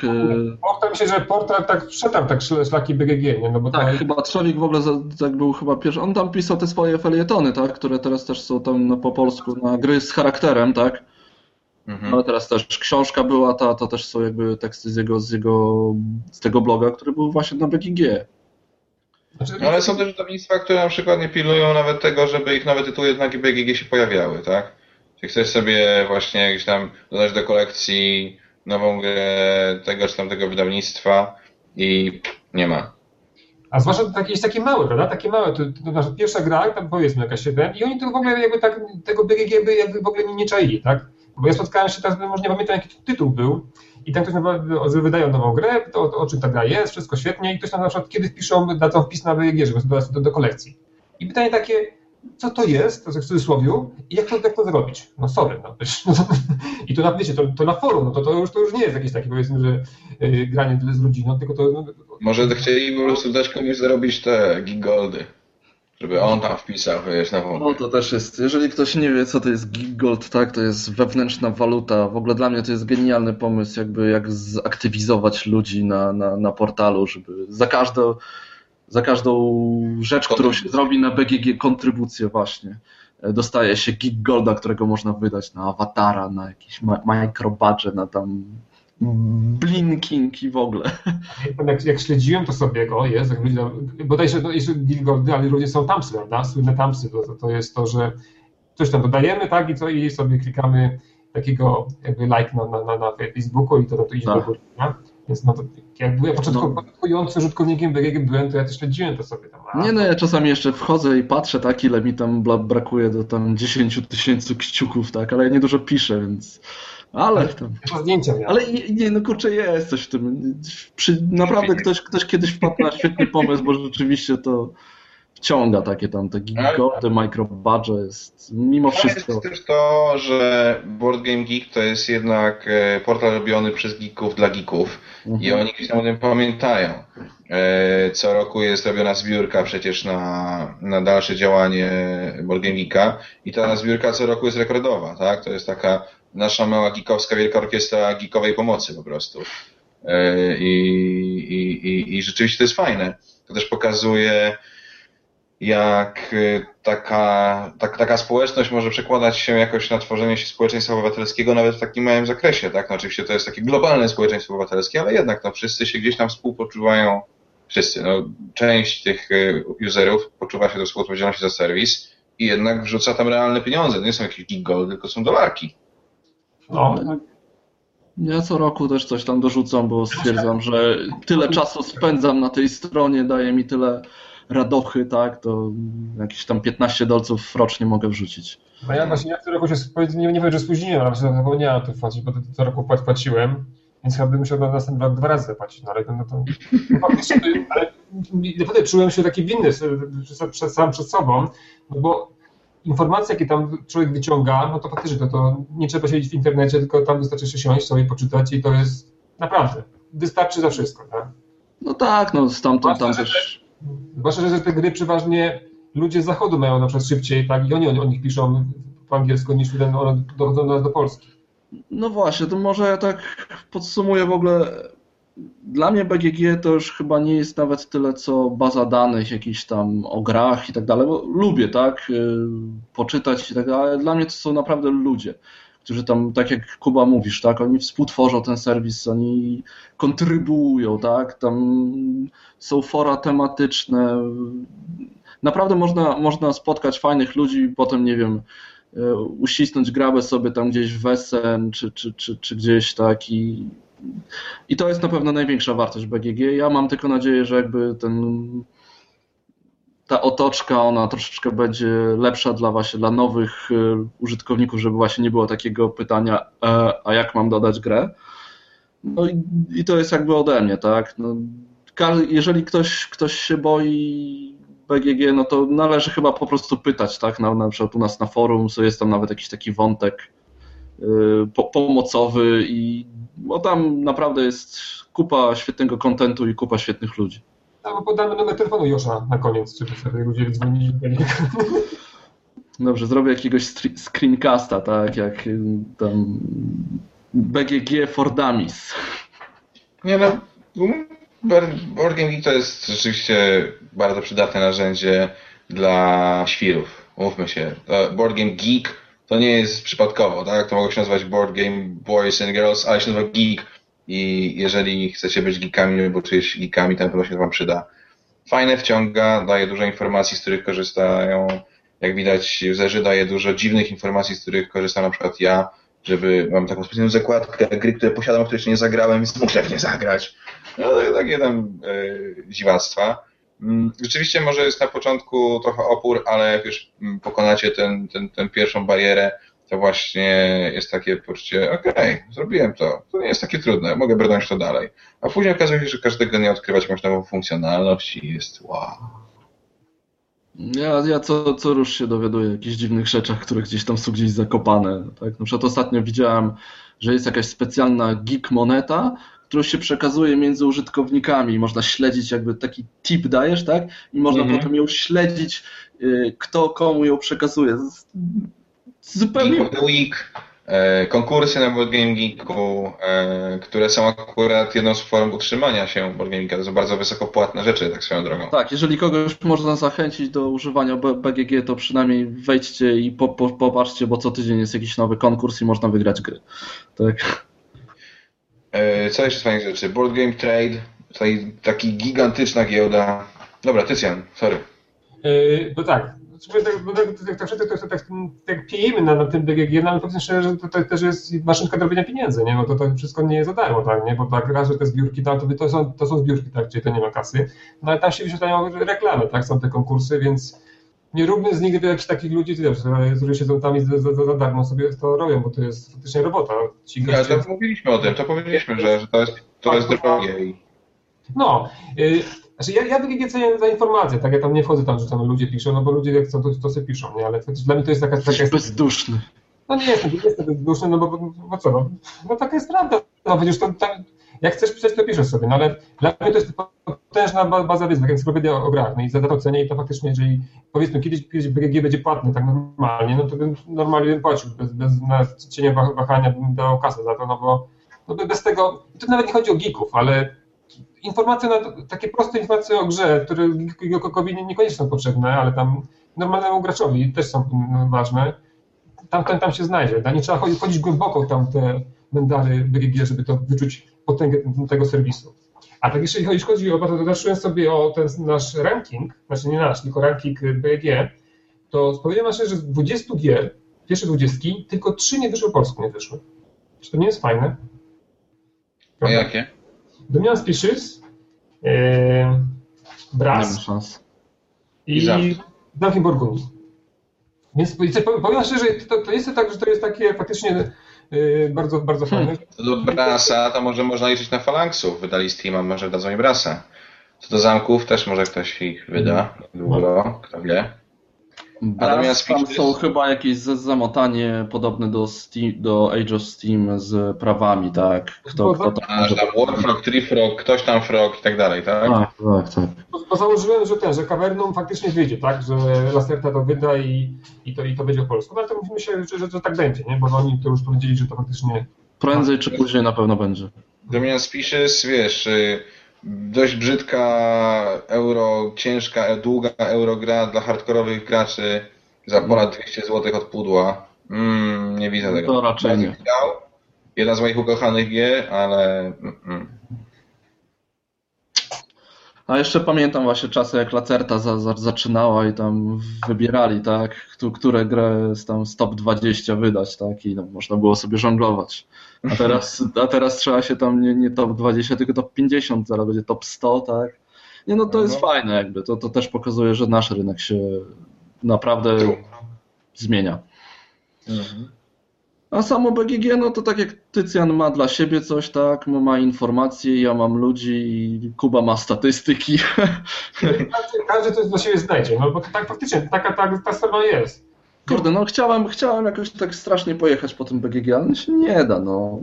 Portal myślę, że portal tak przetarł tak szlaki BGG, nie? No bo tak, to... chyba Trzewik w ogóle tak był chyba pierwszy. On tam pisał te swoje felietony, tak? Które teraz też są tam no, po polsku na gry z charakterem, tak? Mhm. Ale teraz też książka była ta, to też są jakby teksty z jego, z jego, z tego bloga, który był właśnie na BGG. Znaczy, no ale są też wydawnictwa, które na przykład nie pilnują nawet tego, żeby ich nowe tytuły znaki BGG się pojawiały, tak? Czy chcesz sobie właśnie jakieś tam dodać do kolekcji nową grę tego czy tamtego wydawnictwa i nie ma. A zwłaszcza takie, jest takie małe, prawda? Takie małe, to, to, nasza pierwsza gra, tam powiedzmy jakaś 7 i oni to w ogóle jakby tak, tego BGG by jakby w ogóle nie, nie czaili, tak? Bo ja spotkałem się teraz, może nie pamiętam jaki tytuł był, i tam ktoś że wydają nową grę, to, o czym ta gra jest, wszystko świetnie, i ktoś tam na przykład kiedy wpiszą, dadzą wpis na BG, żeby dodać do, do kolekcji. I pytanie takie, co to jest, to w cudzysłowie, i jak to, jak to zrobić? No sorry, no, i to na, wiecie, to, to na forum, no to, to, już, to już nie jest jakieś takie, powiedzmy, że yy, granie z rodziną, tylko to... No, Może chcieli po prostu dać komuś zarobić te gigoldy. Żeby on tam wpisał, wiesz, na No to też jest, jeżeli ktoś nie wie, co to jest Giggold, tak, to jest wewnętrzna waluta. W ogóle dla mnie to jest genialny pomysł, jakby jak zaktywizować ludzi na, na, na portalu, żeby za każdą, za każdą rzecz, którą się zrobi na BGG kontrybucję właśnie. Dostaje się Giggolda, którego można wydać na awatara, na jakiś microbudget, na tam blinking i w ogóle. Jak, jak śledziłem to sobie, o jest, jak ludzie, bodajże to jest Gilgordy, ale ludzie są tamsy, prawda? Słynne tamsy, to, to jest to, że coś tam dodajemy, tak, i, co, i sobie klikamy takiego jakby like na, na, na, na Facebooku i to, to idzie tak. do góry, Więc no to, jak byłem początkującym no. użytkownikiem BGG byłem, to ja też śledziłem to sobie tam. A... Nie no, ja czasami jeszcze wchodzę i patrzę, tak, ile mi tam brakuje do tam 10 tysięcy kciuków, tak, ale ja niedużo piszę, więc ale tam. zdjęcia Ale nie, no kurczę, jest coś w tym. Przy, naprawdę ktoś, ktoś kiedyś wpadł na świetny pomysł, bo rzeczywiście to wciąga takie tam te gigody, microbudge jest mimo wszystko. Jest też to, że Board Game Geek to jest jednak e, portal robiony przez geeków dla geeków mhm. i oni gdzieś tam o tym pamiętają. E, co roku jest robiona zbiórka przecież na, na dalsze działanie Board Game Geeka i ta zbiórka co roku jest rekordowa, tak? To jest taka nasza mała geekowska wielka orkiestra geekowej pomocy po prostu. E, I, i, i, i rzeczywiście to jest fajne. To też pokazuje, jak taka, tak, taka społeczność może przekładać się jakoś na tworzenie się społeczeństwa obywatelskiego nawet w takim małym zakresie. Tak? No oczywiście to jest takie globalne społeczeństwo obywatelskie, ale jednak no, wszyscy się gdzieś tam współpoczuwają, wszyscy, no, część tych e, userów poczuwa się do współodpowiedzialności za serwis i jednak wrzuca tam realne pieniądze. To nie są jakieś gig gold, tylko są dolarki. No. Ja co roku też coś tam dorzucam, bo stwierdzam, że tyle czasu spędzam na tej stronie, daje mi tyle radochy, tak, to jakieś tam 15 dolców rocznie mogę wrzucić. No ja właśnie ja co roku się, nie, nie powiem, że spóźniłem, ale zapomniałem to płacić, bo co roku płaciłem, więc chyba bym musiał na następny rok dwa razy zapłacić, no ale no to no ale naprawdę czułem się taki winny sam przed sobą, no bo informacje, jakie tam człowiek wyciąga, no to faktycznie to, to nie trzeba siedzieć w internecie, tylko tam wystarczy się siąść, sobie poczytać i to jest naprawdę, wystarczy za wszystko. Tak? No tak, no stamtąd tam też... Zwłaszcza, że te gry przeważnie ludzie z zachodu mają na przykład szybciej, tak, i oni o, nich piszą po angielsku niż one dochodzą do nas do Polski. No właśnie, to może ja tak podsumuję w ogóle dla mnie BGG to już chyba nie jest nawet tyle co baza danych jakichś tam o grach i tak dalej, bo lubię, tak, y, poczytać i tak dalej, ale dla mnie to są naprawdę ludzie, którzy tam, tak jak Kuba mówisz, tak, oni współtworzą ten serwis, oni kontrybuują, tak, tam są fora tematyczne, naprawdę można, można spotkać fajnych ludzi i potem, nie wiem, y, uścisnąć grabę sobie tam gdzieś w Wesen, czy, czy, czy, czy gdzieś tak i i to jest na pewno największa wartość BGG. Ja mam tylko nadzieję, że jakby ten ta otoczka, ona troszeczkę będzie lepsza dla właśnie dla nowych y, użytkowników, żeby właśnie nie było takiego pytania, e, a jak mam dodać grę? No i, i to jest jakby ode mnie, tak? No, jeżeli ktoś, ktoś się boi BGG, no to należy chyba po prostu pytać, tak? Na, na przykład u nas na forum, co jest tam nawet jakiś taki wątek po, pomocowy i bo tam naprawdę jest kupa świetnego kontentu i kupa świetnych ludzi. No, bo podamy numer telefonu Josza na koniec, żeby sobie ludzie dzwonili. Dobrze, zrobię jakiegoś screencasta, tak, jak tam BGG for Dummies. Nie no, Board Game Geek to jest rzeczywiście bardzo przydatne narzędzie dla świrów. Mówmy się. Board Game Geek to nie jest przypadkowo, tak? To mogło się nazywać Board Game Boys and Girls, ale się nazywa Geek i jeżeli chcecie być geekami albo czujesz geekami, to na pewno się wam przyda. Fajne wciąga, daje dużo informacji, z których korzystają, jak widać userzy, daje dużo dziwnych informacji, z których korzystam na przykład ja, żeby mam taką specjalną zakładkę gry, które posiadam, które jeszcze nie zagrałem, więc muszę w nie zagrać. No, takie tam yy, dziwactwa. Mm, rzeczywiście może jest na początku trochę opór, ale jak już mm, pokonacie tę ten, ten, pierwszą barierę, to właśnie jest takie poczucie, okej, okay, zrobiłem to, to nie jest takie trudne, mogę brnąć to dalej. A później okazuje się, że każdego dnia odkrywać jakąś nową funkcjonalność i jest wow. Ja, ja co, co rusz się dowiaduję o jakichś dziwnych rzeczach, które gdzieś tam są gdzieś zakopane. Tak? Na przykład ostatnio widziałem, że jest jakaś specjalna geek moneta, którą się przekazuje między użytkownikami. Można śledzić, jakby taki tip dajesz, tak? I można mhm. potem ją śledzić, y, kto komu ją przekazuje. Zupełnie. Of the Week, e, konkursy na Board Game Geeku, e, które są akurat jedną z form utrzymania się Board Game Geeka. To są bardzo wysoko płatne rzeczy, tak swoją drogą. Tak, jeżeli kogoś można zachęcić do używania BGG, to przynajmniej wejdźcie i po, po, popatrzcie, bo co tydzień jest jakiś nowy konkurs i można wygrać gry. Tak. E, co jeszcze z fajnych rzeczy? Board Game Trade, tutaj taki gigantyczna giełda. Dobra, Tycjan, sorry. Yy, no tak, tak, tak, tak wszyscy tak, tak, tak piejemy na, na tym BGG, no ale powiedzmy szczerze, że to, to też jest maszynka do robienia pieniędzy, nie? No to, to wszystko nie jest za darmo, tak, nie? Bo tak raz, że te zbiórki, no, to, to, są, to są zbiórki, tak, czyli to nie ma kasy, no ale tam się wyświetlają reklamy, tak, są te konkursy, więc nie róbmy z nich jakichś takich ludzi, którzy siedzą tam i za, za, za darmo sobie to robią, bo to jest faktycznie robota. Ci goście... to mówiliśmy o tym, to powiedzieliśmy, że, że to jest, to jest drogie. No, y, znaczy ja, ja BGG cenię za informację, tak, ja tam nie wchodzę tam, że tam ludzie piszą, no bo ludzie jak chcą, to, to sobie piszą, nie, ale dla mnie to jest taka... taka jest bezduszny. No nie jestem, nie jestem bezduszny, no bo, bo, bo co, no, no taka jest prawda, no przecież to, tam, jak chcesz pisać, to piszesz sobie, no ale dla mnie to jest potężna baza tak encyklopedia o grach, no i za to cenię i to faktycznie, jeżeli powiedzmy kiedyś, kiedyś BGG będzie płatny tak normalnie, no to bym normalnie bym płacił, bez, bez na cienia wahania bym dał kasę za to, no bo no bez tego, to nawet nie chodzi o geeków, ale informacje, takie proste informacje o grze, które geekowi niekoniecznie są potrzebne, ale tam normalnemu graczowi też są ważne, tam, tam, tam się znajdzie. Nie trzeba chodzić, chodzić głęboko tam te mendary BGG, żeby to wyczuć tego serwisu. A tak jeszcze jeśli chodzi o, to zobaczyłem sobie o ten nasz ranking, znaczy nie nasz, tylko ranking BG, to powiem szczerze, że z 20 gier, pierwsze 20, tylko 3 nie wyszły polsku, nie wyszły. Czy to nie jest fajne? A jakie? Domian Species, e, Brass i, i Duncan Burgundy. Więc powiem szczerze, to, to jest tak, że to jest takie faktycznie yy, bardzo, bardzo fajne. Hmm. Co do Brasa, to może można liczyć na Falanksów. Wydali Steama, może dadzą i Brasa. Co do zamków, też może ktoś ich wyda długo, kto wie. Natomiast tam są chyba jakieś zamotanie podobne do, Steam, do Age of Steam z prawami, tak? Kto, kto tam, A, tam Warfrog, Treefrog, ktoś tam Frog i tak dalej, tak? Tak, tak, tak. Bo, założyłem, że ten, że Cavernum faktycznie wyjdzie, tak? Że Lacerta to wyda i, i, to, i to będzie po polsku. No ale to myślę, że, że, że tak będzie, nie? Bo oni to już powiedzieli, że to faktycznie... Prędzej czy później na pewno będzie. Domian Species, wiesz... Y dość brzydka euro, ciężka, długa eurogra dla hardkorowych graczy za ponad 200 zł od pudła. Mm, nie widzę tego. To raczej nie. Jedna z moich ukochanych gier, ale... Mm. A jeszcze pamiętam właśnie czasy, jak Lacerta za, za, zaczynała i tam wybierali, tak, które grę z tam z top 20 wydać, tak, i no, można było sobie żonglować. A teraz, a teraz trzeba się tam nie, nie top 20, tylko top 50, zaraz będzie top 100, tak. Nie, no to jest no. fajne jakby, to, to też pokazuje, że nasz rynek się naprawdę zmienia. Mhm. A samo BGG, no to tak jak Tycjan ma dla siebie coś, tak, ma informacje, ja mam ludzi i Kuba ma statystyki. Każdy, każdy coś dla siebie znajdzie, no bo tak faktycznie, taka ta, ta strona jest. Kurde, no chciałem, chciałem jakoś tak strasznie pojechać po tym BGG, ale się nie da, no.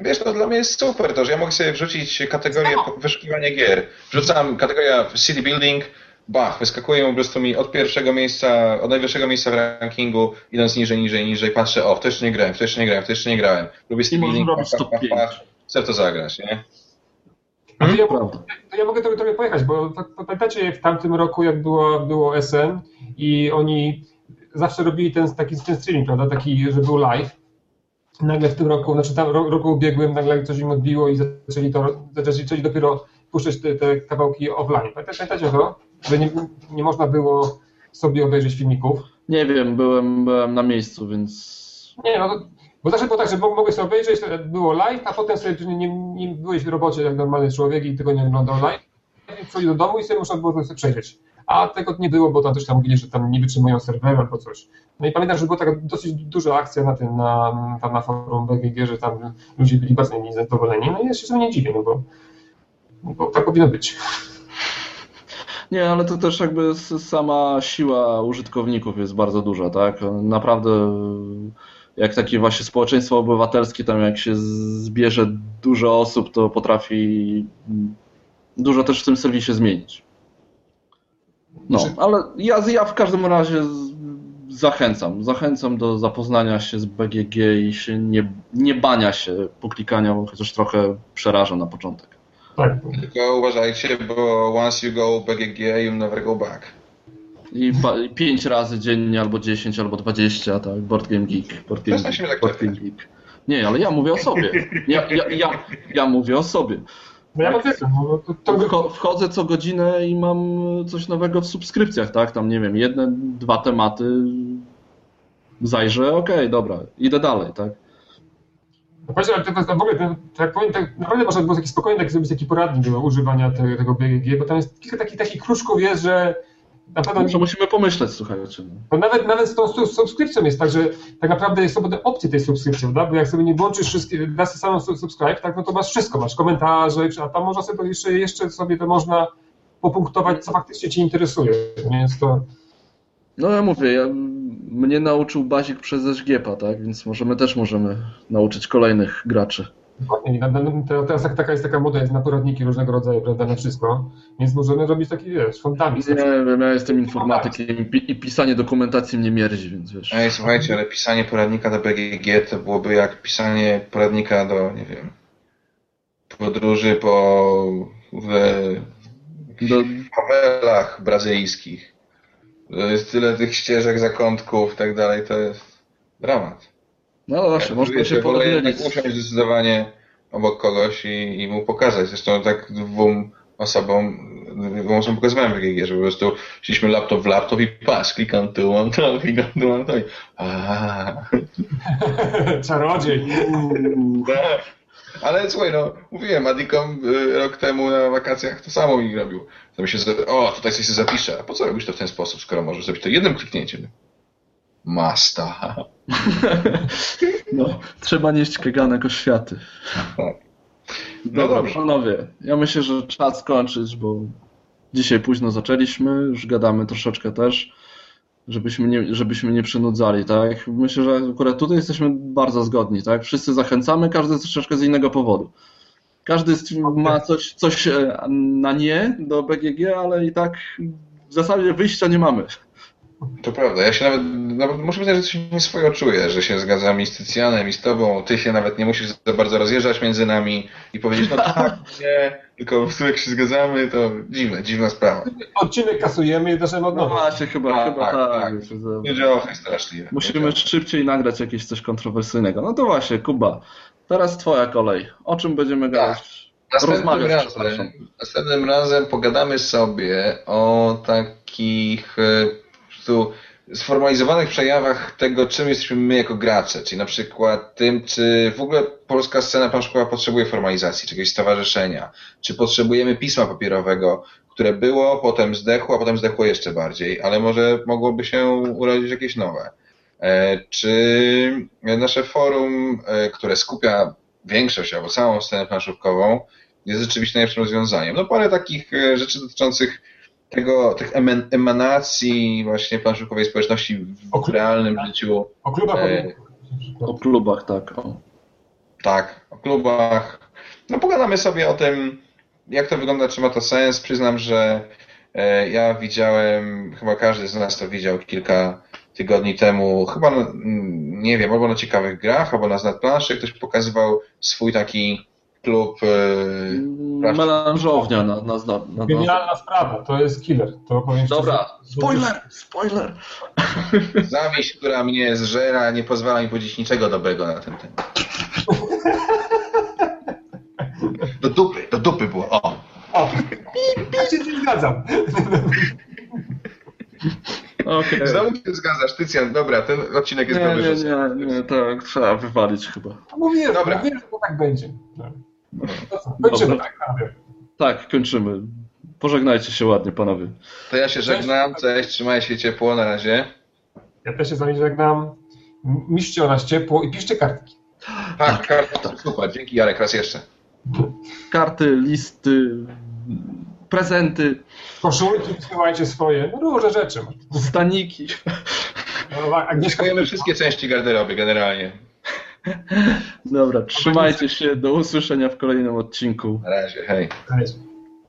Wiesz, to dla mnie jest super to, że ja mogę sobie wrzucić kategorię wyszukiwania gier. Wrzucam kategoria city building, bach, wyskakuje po prostu mi od pierwszego miejsca, od najwyższego miejsca w rankingu, idąc niżej, niżej, niżej, patrzę, o, w to jeszcze nie grałem, w to jeszcze nie grałem, w to jeszcze nie grałem. Lubię city building, bach, bach, bach, bach, chcę to zagrać, nie? A to ja, to ja mogę tobie pojechać, bo pamiętacie w tamtym roku, jak było, było SN i oni zawsze robili ten taki ten streaming, prawda, taki, że był live. Nagle w tym roku, znaczy tam roku ubiegłym, nagle coś im odbiło i zaczęli, to, zaczęli dopiero puszczać te, te kawałki offline. Pamiętacie to? Że nie, nie można było sobie obejrzeć filmików? Nie wiem, byłem, byłem na miejscu, więc... Nie, no to, bo zawsze było tak, że mogłeś sobie obejrzeć, było live, a potem sobie nie, nie byłeś w robocie jak normalny człowiek i tego nie oglądał live, przychodzi do domu i sobie można było sobie przejrzeć a tego nie było, bo tam też tam mówili, że tam nie wytrzymują serwery albo coś. No i pamiętam, że była taka dosyć duża akcja na tym, na, tam na forum BGG, że tam ludzie byli bardzo niezadowoleni, no i ja się nie dziwię, no bo, bo tak powinno być. Nie, ale to też jakby sama siła użytkowników jest bardzo duża, tak? Naprawdę jak takie właśnie społeczeństwo obywatelskie, tam jak się zbierze dużo osób, to potrafi dużo też w tym serwisie zmienić. No, znaczy- ale ja, ja w każdym razie zachęcam. Zachęcam do zapoznania się z BGG i się nie, nie bania się poklikania, chociaż trochę przeraża na początek. Tak. Tylko uważajcie, bo once you go BGG, you never go back. I, pięć razy dziennie, albo 10, albo 20, tak? Board Game Geek. Board Game Geek, tak Board Game Geek. Nie, ale ja mówię o sobie. Ja, ja, ja, ja mówię o sobie. No ja tak, no, to... Wchodzę co godzinę i mam coś nowego w subskrypcjach, tak? Tam nie wiem, jedne, dwa tematy zajrzę, okej, okay, dobra, idę dalej, tak? No właśnie, ale to, to, w ogóle, to, tak powiem, tak, naprawdę można było taki spokojnie tak zrobić taki poradnik do używania tego, tego BGG, bo tam jest kilka takich, takich kruszków jest, że na pewno... Może musimy pomyśleć, słuchajcie. Bo nawet, nawet z tą subskrypcją jest tak, że tak naprawdę są potem opcje tej subskrypcji, prawda? Bo jak sobie nie włączysz wszystkie, dasz samą subscribe, tak, no to masz wszystko, masz komentarze, a tam można sobie jeszcze, jeszcze sobie to można popunktować, co faktycznie Cię interesuje, więc to... No ja mówię, ja, mnie nauczył Bazik przez SGP, tak? Więc może my też możemy nauczyć kolejnych graczy. Teraz taka jest taka moda, jest na poradniki różnego rodzaju, prawda, na wszystko. Więc możemy robić taki, wiesz, fontami. Nie wiem, ja jestem informatykiem i pisanie dokumentacji mnie mierzi, więc wiesz. Ej, słuchajcie, ale pisanie poradnika do BGG to byłoby jak pisanie poradnika do, nie wiem, podróży po w, do... fawelach brazylijskich. To jest tyle tych ścieżek, zakątków i tak dalej, to jest dramat. No właśnie, można się powiedzieć. usiąść zdecydowanie obok kogoś i, i mu pokazać. Zresztą tak dwóm osobom, dwóm osobom pokazywałem w GG, że po prostu szliśmy laptop w laptop i pas, klikam tu, mam to, klikam tu, mam to i Czarodziej. tak. Ale słuchaj, no, mówiłem, Adicom y, rok temu na wakacjach to samo mi robił. To mi się, o, tutaj coś się zapisze. A po co robisz to w ten sposób, skoro możesz zrobić to jednym kliknięciem? Masta. No, trzeba nieść kaganek oświaty. Tak. No Dobra, dobrze. panowie, ja myślę, że czas skończyć, bo dzisiaj późno zaczęliśmy, już gadamy troszeczkę też, żebyśmy nie, żebyśmy nie przynudzali, tak? Myślę, że akurat tutaj jesteśmy bardzo zgodni, tak? Wszyscy zachęcamy, każdy troszeczkę z innego powodu. Każdy ma coś, coś e, na nie do BGG, ale i tak w zasadzie wyjścia nie mamy. To prawda, ja się nawet, nawet muszę powiedzieć, że się nie swoje czuję, że się zgadzam i z Tycjanem, i z tobą, ty się nawet nie musisz za bardzo rozjeżdżać między nami i powiedzieć, no tak, nie, tylko po prostu jak się zgadzamy, to dziwne, dziwna sprawa. Odcinek kasujemy i zaczynamy od nowa. No właśnie, chyba, A, chyba tak. tak. tak. Nie działa straszliwie. Musimy szybciej nagrać jakieś coś kontrowersyjnego. No to właśnie, Kuba, teraz twoja kolej. O czym będziemy tak. gadać? Następnym razem, następnym razem pogadamy sobie o takich e, prostu sformalizowanych przejawach tego, czym jesteśmy my jako gracze, czyli na przykład tym, czy w ogóle polska scena planszowa potrzebuje formalizacji, czegoś stowarzyszenia, czy potrzebujemy pisma papierowego, które było, potem zdechło, a potem zdechło jeszcze bardziej, ale może mogłoby się urodzić jakieś nowe. E, czy nasze forum, e, które skupia większość albo całą scenę planszówkową, jest rzeczywiście najlepszym rozwiązaniem. No parę takich e, rzeczy dotyczących tego, tych emanacji właśnie planszukowej społeczności w realnym życiu. O klubach. E, o klubach, tak. O. Tak, o klubach. No pogadamy sobie o tym, jak to wygląda, czy ma to sens. Przyznam, że e, ja widziałem, chyba każdy z nas to widział kilka tygodni temu, chyba, nie wiem, albo na ciekawych grach, albo na znad planszy, ktoś pokazywał swój taki klub. Yy, Melanżownia na, na, na, na Genialna sprawa, to jest killer. To Dobra, spoiler, spoiler. Zawiść, która mnie zżera, nie pozwala mi powiedzieć niczego dobrego na ten temat. Do dupy, do dupy było, o. O, ja się zgadzam. Okay. Znowu się zgadzasz, Tycjan, dobra, ten odcinek jest nie, dobry. Nie, nie, nie, tak, trzeba wywalić chyba. Mówiłem, dobra. mówiłem, że to tak będzie. Kończymy, tak, tak, kończymy. Pożegnajcie się ładnie, panowie. To ja się żegnam, cześć, trzymaj się ciepło, na razie. Ja też się z wami żegnam. Miszcie o nas ciepło i piszcie kartki. Tak, tak kartki, tak. super, dzięki Jarek, raz jeszcze. Karty, listy, prezenty. Koszulki wysyłajcie swoje, no różne rzeczy. Staniki. No, Agnieszka, wszystkie części garderoby generalnie. Dobra, trzymajcie się, do usłyszenia w kolejnym odcinku. Na razie, hej.